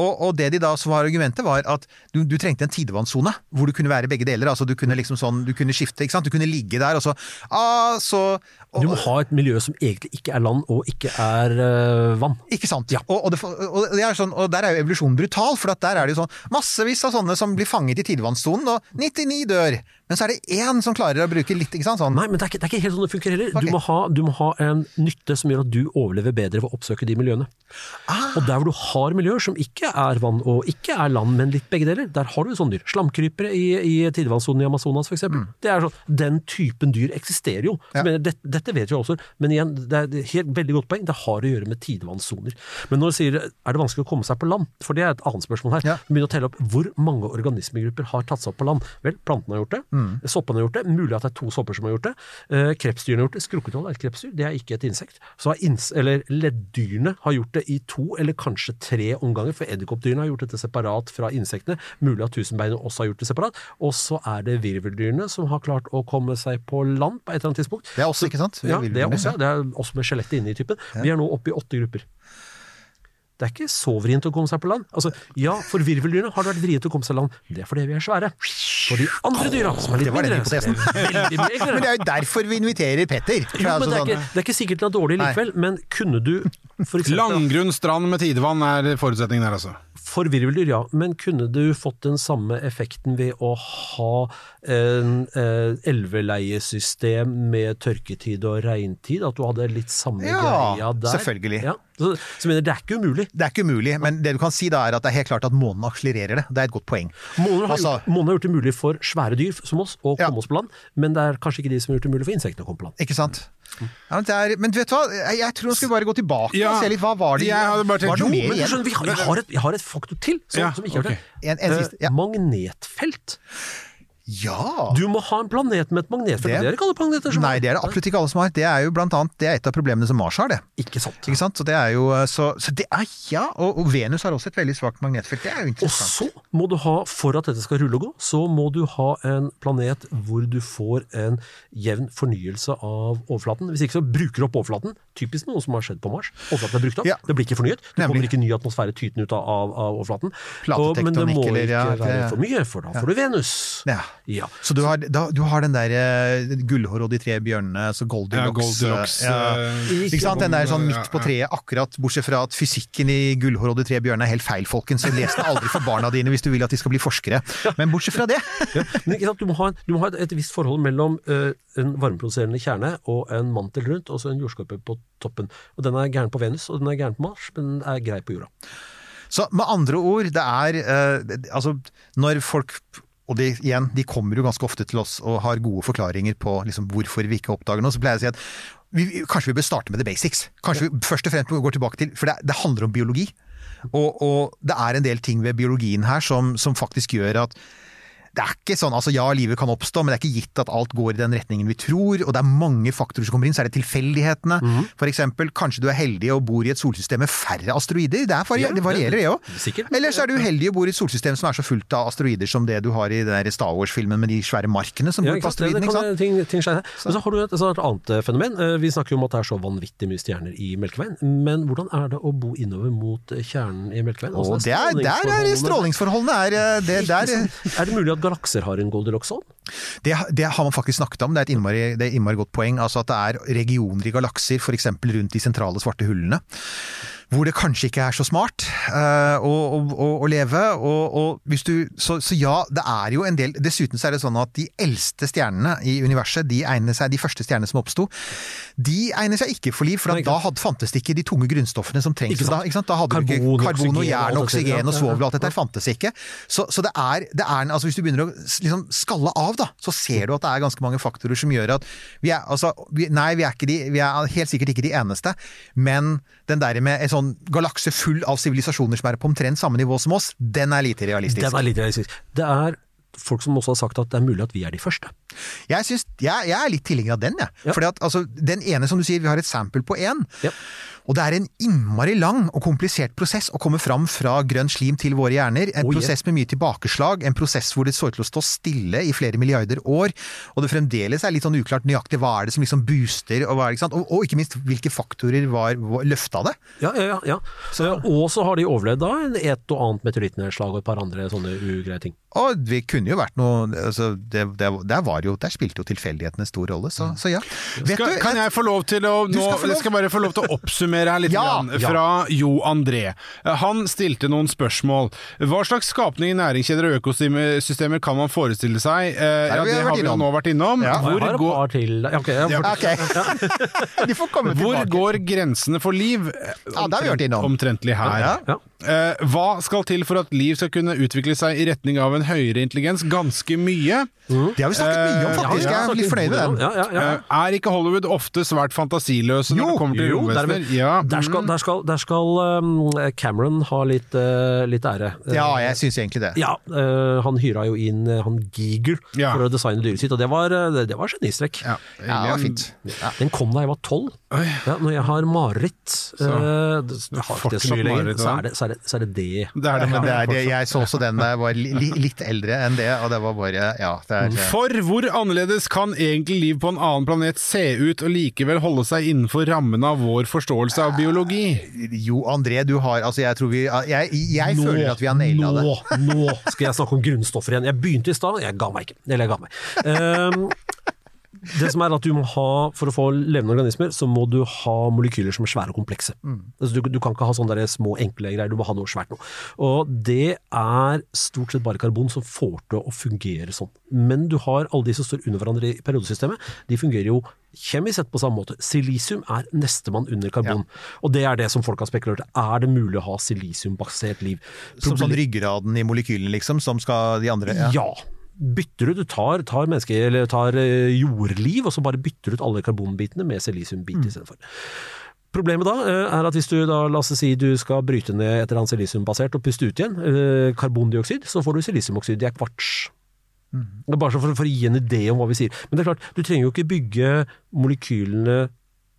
Og, og det de da som var argumentet, var at du, du trengte en tidevannssone, hvor du kunne være begge deler. altså Du kunne liksom sånn, du kunne skifte, ikke sant. Du kunne ligge der, og så ah, så
Du må ha et miljø som egentlig ikke er land og ikke er eh, vann.
Ikke sant. Og, og, det, og, det er sånn, og der er jo evolusjonen brutal, for at der er det jo sånn massevis av sånne som blir fanget i tidevannssonen, og 99 dør. Men så er det én som klarer å bruke litt, ikke sant. Sånn.
Nei, men det er, ikke, det er ikke helt sånn det funker heller. Du, må ha, du må ha en nytte som gjør at du overlever bedre ved å oppsøke de miljøene.
Ah.
Og der hvor du har miljøer som ikke er vann og ikke er land, men litt begge deler, der har du sånne dyr. Slamkrypere i, i tidevannssonen i Amazonas f.eks.
Mm.
Det er sånn, Den typen dyr eksisterer jo. Ja. mener, det, dette, vet jo også, men igjen, det er et helt veldig godt poeng. Det har å gjøre med tidevannssoner. Men når du sier er det vanskelig å komme seg på land, for det er et annet spørsmål her. ja. begynn å telle opp hvor mange organismegrupper har tatt seg opp på land. Vel, plantene har gjort det, Soppene har gjort det. Mulig at det er to sopper som har gjort det. Eh, krepsdyrene har gjort det. Skrukketroll er et krepsdyr, det er ikke et insekt. Så har ins eller leddyrene har gjort det i to eller kanskje tre omganger, for edderkoppdyrene har gjort dette separat fra insektene. Mulig at tusenbeinene også har gjort det separat. Og så er det virveldyrene som har klart å komme seg på land på et eller annet tidspunkt.
Det er også, ikke sant?
Ja, det er også,
ja.
det er også med skjelettet inne i typen. Vi er nå oppe i åtte grupper. Det er ikke så vrient å komme seg på land. Altså, ja, for virveldyrene har det vært vrient å komme seg på land. Det er fordi vi er svære. For de andre dyra, som er litt
Det var den
mindre.
Men det er jo derfor vi inviterer Petter.
Jo,
altså
men det er,
sånn-
ikke, det er ikke sikkert den er dårlig
Nei.
likevel, men kunne du for eksempel,
Langgrunn strand med tidevann er forutsetningen her, altså.
For virveldyr, ja, men kunne du fått den samme effekten ved å ha en eh, elveleiesystem med tørketid og regntid? At du hadde litt samme
Ja,
greia der?
selvfølgelig.
Ja, så, så mener det er ikke umulig.
Det er ikke umulig, men det du kan si da er at det er helt klart at månen akselererer det. Det er et godt poeng.
Månen har,
Altså-
gjort, månen har gjort det mulig for svære dyr som oss å komme oss på land, men det er kanskje ikke de som har gjort det mulig for insektene å komme på land.
Ikke sant? Ja, men, det er, men vet du hva, jeg, tror vi skal bare gå tilbake
Ja.
og se litt. Hva var det,
Jeg hadde bare tenkt-
var det
Jo,
Men du skjønner, vi har, jeg, har et, jeg har et faktor til som,
Ja,
som ikke har
okay.
det.
En- en ja.
Eh, Magnetfelt.
Ja!
Du må ha en planet med et magnetfelt.
Det-
Det, er ikke alle planeter som
Nei,
har
det er det absolutt ikke alle som har. Det er jo blant annet det er et av problemene som Mars har, det.
Ikke sant.
Ikke sant? Så det er jo så, så det er ja, og, og Venus har også et veldig svakt magnetfelt. Det er jo interessant.
Og så må du ha, for at dette skal rulle og gå, så må du ha en planet hvor du får en jevn fornyelse av overflaten. Hvis ikke så bruker du opp overflaten. Typisk noe som har skjedd på Mars. Overflaten er brukt opp.
Ja.
Det blir ikke fornyet. Det
Nemlig.
kommer ikke ny atmosfære tytende ut av, av, overflaten.
Og,
men det må ikke
ja,
være
det-
for mye, for da får du Venus.
Ja.
Ja.
Så du har, da, du har den der eh, gullhår og de tre bjørnene, så Goldilocks,
Ja, Goldilocks,
ja.
eh,
Ikke sant? Den der sånn midt på treet, akkurat bortsett fra at fysikken i Gullhår og de tre bjørnene er helt feil, folkens. Så les den aldri for barna dine hvis du vil at de skal bli forskere. Men bortsett fra det
men? Du må ha, du må ha et visst forhold mellom uh, en varmeproduserende kjerne og en mantel rundt, og så en jordskorpe på toppen. Og Den er gæren på Venus, og den er gæren på Mars, men den er grei på jorda.
Så med andre ord, det er uh, Altså, når folk og de, igjen, de kommer jo ganske ofte til oss og har gode forklaringer på liksom, hvorfor vi ikke oppdager noe. Så pleier jeg å si at vi, kanskje vi bør starte med the basics. Kanskje vi først og fremst går tilbake til For det, det handler om biologi. Og, og det er en del ting ved biologien her som, som faktisk gjør at det er ikke sånn, altså Ja, livet kan oppstå, men det er ikke gitt at alt går i den retningen vi tror. Og det er mange faktorer som kommer inn. Så er det tilfeldighetene.
Mhm.
For eksempel, kanskje du er heldig og bor i et solsystem med færre asteroider. Det, er vari
Ja,
det varierer, det òg. Eller så er du uheldig og bor i et solsystem som er så fullt av asteroider som det du har i den der Star Wars-filmen med de svære markene som
Ja,
bor på
kan,
ikke sant?
ting, ting. Men så har du et, et annet eh, fenomen. Eh, Vi snakker jo om at det er så vanvittig mye stjerner i Melkeveien. Men hvordan er det å bo innover mot eh, kjernen i Melkeveien? Altså,
det er, der er strålingsforholdene er, det, der.
Er det mulig at galakser har en Goldilocks-ånd?
det, det har man faktisk snakket om. Det er et innmari, er innmari godt poeng. Altså at det er regioner i galakser, f.eks. rundt de sentrale svarte hullene. Hvor det kanskje ikke er så smart uh, å, å, å, leve. Og, og hvis du, så, så ja, det er jo en del Dessuten så er det sånn at de eldste stjernene i universet, de egner seg, de første stjernene som oppsto, de egner seg ikke for liv. For da hadde, fantes det ikke de tunge grunnstoffene som trengs. Da, da hadde du
Karbon,
ikke karbon og jern og oksygen og svovel og alt dette fantes ikke. Så, så det er, det er altså Hvis du begynner å liksom skalle av, da, så ser du at det er ganske mange faktorer som gjør at vi er, altså, vi, Nei, vi er, ikke de, vi er helt sikkert ikke de eneste, men den der med en sånn galakse full av sivilisasjoner som er på omtrent samme nivå som oss, den er lite realistisk.
Den er lite realistisk. Det er folk som også har sagt at det er mulig at vi er de første.
Jeg, synes, jeg, jeg er litt tilhenger av den, jeg.
Ja.
Fordi at altså, den ene, som du sier, vi har et sample på én.
Ja.
Og det er en innmari lang og komplisert prosess å komme fram fra grønn slim til våre hjerner. En
Oh, yeah.
prosess med mye tilbakeslag, en prosess hvor det så ut til å stå stille i flere milliarder år. Og det fremdeles er litt sånn uklart nøyaktig hva er det som liksom booster, og, hva er det, ikke og, og ikke minst hvilke faktorer var, var løfta det.
Ja, ja, ja. ja. Så, og så har de overlevd da et og annet meteorittnedslag og et par andre sånne ugreie ting.
Og det kunne jo vært noe altså, det, det, det var jo, der spilte jo tilfeldighetene stor rolle, så, så ja. Vet
Skal,
du,
kan jeg få lov til å nå,
skal lov.
Jeg skal bare få lov til å oppsummere her litt.
Ja,
grann,
ja.
fra Jo André. Han stilte noen spørsmål. Hva slags skapning i næringskjeder og økosystemer kan man forestille seg? Eh, ja, det har vi jo nå vært innom.
Ja.
Jeg
Hvor,
har et
går,
par til. Okay, ok, ja,
Ja.
De får komme
hvor går grensene for liv?
Ja, det har vi vært innom.
Omtrentlig her.
Ja.
Ja.
Eh, hva skal til for at liv skal kunne utvikle seg i retning av en høyere intelligens? Ganske mye.
Det har vi snakket mye om,
Eh,
faktisk.
ja,
Jeg er litt fornøyd med den.
Ja, ja, ja.
Eh, Er ikke Hollywood ofte svært fantasiløse når
Jo,
det kommer til
romvesener? der?
Ja.
der skal, der skal, der skal um, Cameron ha litt, uh, litt ære.
Ja, jeg syns egentlig det.
Ja, uh, han hyra jo inn uh, han Giger
Ja.
for å designe dyret sitt, og det var, det, var genistrek.
Ja,
Ja, det var fint.
Den kom da jeg var tolv. Ja, når jeg har mareritt eh, det, jeg det så så er det så er det, så er det, det.
Det er det,
Men det er, det- jeg så også den da jeg var li, li- litt eldre enn det, og det var bare Ja, det er
For hvor annerledes kan egentlig liv på en annen planet se ut og likevel holde seg innenfor rammene av vår forståelse av biologi?
Jo, André, du har Altså, jeg tror vi Jeg, jeg føler at vi har naila det.
Nå, nå skal jeg snakke om grunnstoffer igjen. Jeg begynte i stad, jeg ga meg ikke. Eller jeg ga meg. Ehm, det som er at du må ha, For å få levende organismer, så må du ha molekyler som er svære og komplekse.
Mm.
Altså, du, du kan ikke ha sånne små, enkle greier, du må ha noe svært noe. Og det er stort sett bare karbon som får til å fungere sånn. Men du har alle de som står under hverandre i periodesystemet, de fungerer jo kjemisk sett på samme måte. Silisium er nestemann under karbon. Og det er det som folk har spekulert i. Er det mulig å ha silisiumbasert liv?
Som sånn ryggraden i molekylene, liksom, som skal de andre
Ja. Bytter du, du tar, tar, tar eh, jordliv, og så bare bytter ut alle karbonbitene med silisiumbit
Mm.
istedenfor. Problemet da eh, er at hvis du da, la oss si du skal bryte ned et eller annet silisiumbasert og puste ut igjen, eh, karbondioksid, så får du silisiumoksid, det er kvarts.
Mm.
Det Bare for, for å gi en idé om hva vi sier. Men det er klart, du trenger jo ikke bygge molekylene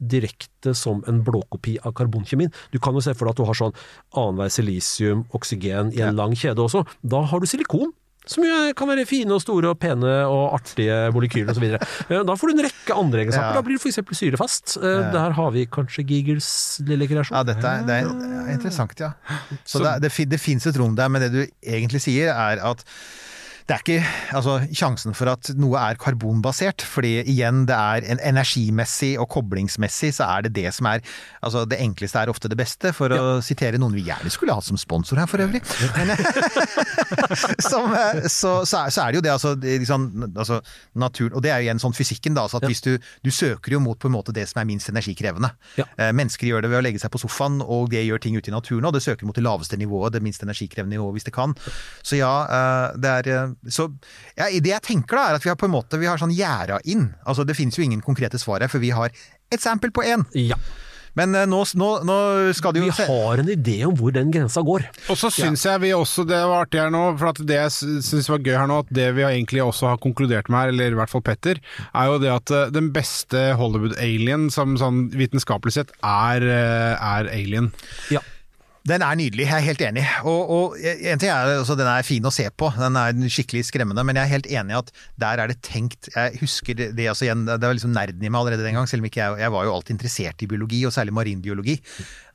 direkte som en blåkopi av karbonkjemien. Du kan jo se for deg at du har sånn annenhver silisium, oksygen i en lang kjede også. Da har du silikon. Som jo kan være fine og store og pene og artige molekyler osv. Da får du en rekke andre egenskaper.
Ja.
Da blir det f.eks. syrefast. Eh, Der har vi kanskje Giggles lille kreasjon.
Ja, dette er, det er er interessant, ja. Så det, er- det, det fins et rom der, men det du egentlig sier er at det er ikke altså, sjansen for at noe er karbonbasert, fordi igjen, det er en energimessig og koblingsmessig, så er det det som er Altså, det enkleste er ofte det beste, for å sitere noen vi gjerne skulle hatt som sponsor her for øvrig. Men, som, eh, så, så, er, så er det jo det, altså, liksom, altså naturen, Og det er jo igjen sånn fysikken, da. Altså at hvis du, du søker jo mot på en måte det som er minst energikrevende.
Ja.
Eh, Mennesker gjør det ved å legge seg på sofaen, og det gjør ting ute i naturen, og det søker mot det laveste nivået, det minst energikrevende nivået, hvis det kan. Så ja, eh, det er eh, Så ja, det jeg tenker da, er at vi har på en måte vi har sånn gjerda inn. Altså det finnes jo ingen konkrete svar her, for vi har et sample på én.
Ja.
Men eh, nå, nå, nå skal det jo se
har en idé om hvor den grensa går.
Og så syns jeg vi også, det var artig her nå, for at det jeg syns var gøy her nå, at det vi egentlig også har konkludert med her, eller i hvert fall Petter, er jo det at eh, den beste Hollywood-alien som sånn vitenskapelig sett er, eh, er alien.
Ja.
Den er nydelig, jeg er helt enig. Og, og en ting er altså, den er fin å se på, den er skikkelig skremmende, men jeg er helt enig i at der er det tenkt Jeg husker det, altså det var liksom nerden i meg allerede den gang, selv om ikke jeg, jeg var jo alltid interessert i biologi, og særlig marinbiologi.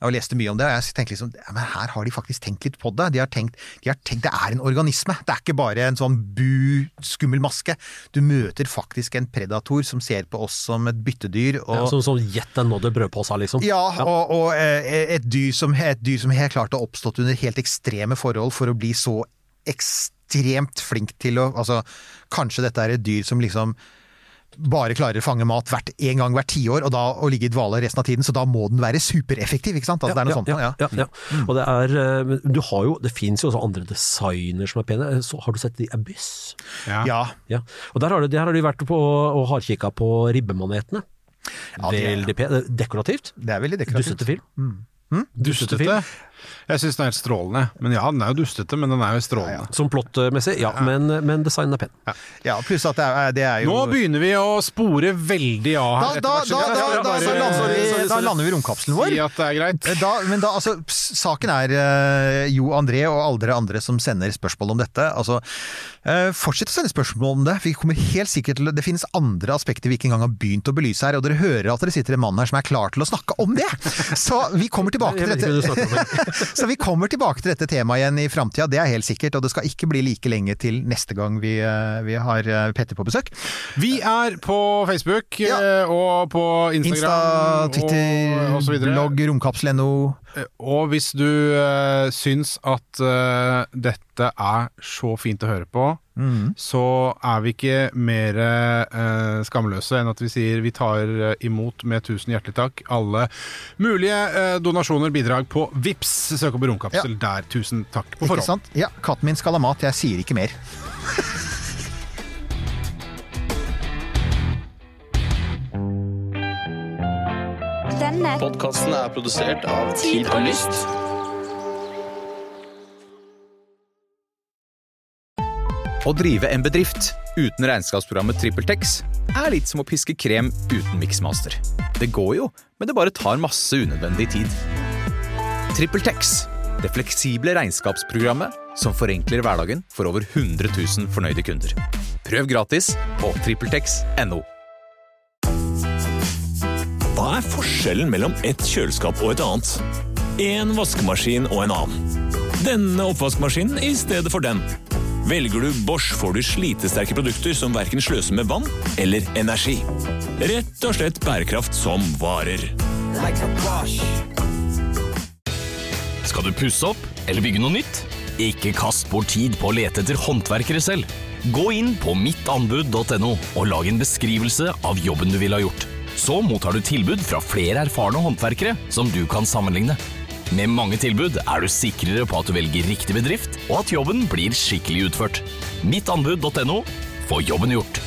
Og leste mye om det, og jeg tenkte liksom ja, men her har de faktisk tenkt litt på det. De har tenkt, de har tenkt Det er en organisme, det er ikke bare en sånn bu, skummel maske. Du møter faktisk en predator som ser på oss som et byttedyr. Og,
Ja, Sånn som gjett deg nådde brødposa, liksom.
ja, og, og eh, et, dyr som, et dyr som helt klart har oppstått under helt ekstreme forhold for å bli så ekstremt flink til å Altså, kanskje dette er et dyr som liksom bare klarer å fange mat hvert, en gang hvert tiår, og da å ligge i dvale resten av tiden, så da må den være supereffektiv, ikke sant? Altså, det er noe sånt.
ja, ja, ja. Og det er eh, Du har jo Det fins jo også andre designer som er pene. Eh, Så har du sett The Abyss?
Ja.
Ja.
Ja. Og der har, du, der har du vært på og hardkikka på ribbemanetene.
Ja, det er-
Veldig pent. Dekorativt.
Det er veldig dekorativt.
Dussete film.
Dustete. Jeg syns den er helt strålende. Men ja, den er jo dustete, men den er jo strålende.
Som plottmessig, ja, men, men designen er pen.
Ja, pluss at det er, det er jo
Nå begynner vi å spore veldig av her.
da, da, da, da,
bare
lander vi, da lander vi romkapselen vår.
Si at det er greit.
Da, men da, altså, saken er eh, Jo André og alle dere andre som sender spørsmål om dette. Altså, eh, fortsett å sende spørsmål om det. Vi kommer helt sikkert til, Det finnes andre aspekter vi ikke engang har begynt å belyse her, og dere hører at det sitter en mann her som er klar til å snakke om det! Så vi kommer tilbake til dette. Så vi kommer tilbake til dette temaet igjen i framtida, det er helt sikkert. Og det skal ikke bli like lenge til neste gang vi, eh, vi har eh, Petter på besøk.
Vi er på Facebook
Ja.
eh, og på Instagram Insta,
Twitter,
og, og
blogg, romkapsel.no.
Og hvis du uh, syns at uh, dette er så fint å høre på, så er vi ikke mer eh, skamløse enn at vi sier vi tar eh, imot med tusen hjertelig takk alle mulige eh, donasjoner, bidrag på VIPS. Søk opp romkapsel der. Tusen takk på
Ikke sant? Ja, katten min skal ha mat, jeg sier ikke mer.
Denne
Podkasten er produsert av Tid og Lyst.
Å drive en bedrift uten regnskapsprogrammet TrippelTex er litt som å piske krem uten miksmaster. Det går jo, men det bare tar masse unødvendig tid. TrippelTex, det fleksible regnskapsprogrammet som forenkler hverdagen for over 100 000 fornøyde kunder. Prøv gratis på TrippelTex.no.
Hva er forskjellen mellom et kjøleskap og et annet? En vaskemaskin og en annen. Denne oppvaskmaskinen i stedet for den. Velger du Bosch får du slitesterke produkter som verken sløser med vann eller energi. Rett og slett bærekraft som varer.
Like Skal du pusse opp eller bygge noe nytt? Ikke kast bort tid på å lete etter håndverkere selv. Gå inn på mittanbud.no og lag en beskrivelse av jobben du ville ha gjort. Så mottar du tilbud fra flere erfarne håndverkere som du kan sammenligne. Med mange tilbud er du sikrere på at du velger riktig bedrift, og at jobben blir skikkelig utført. Mittanbud.no få jobben gjort.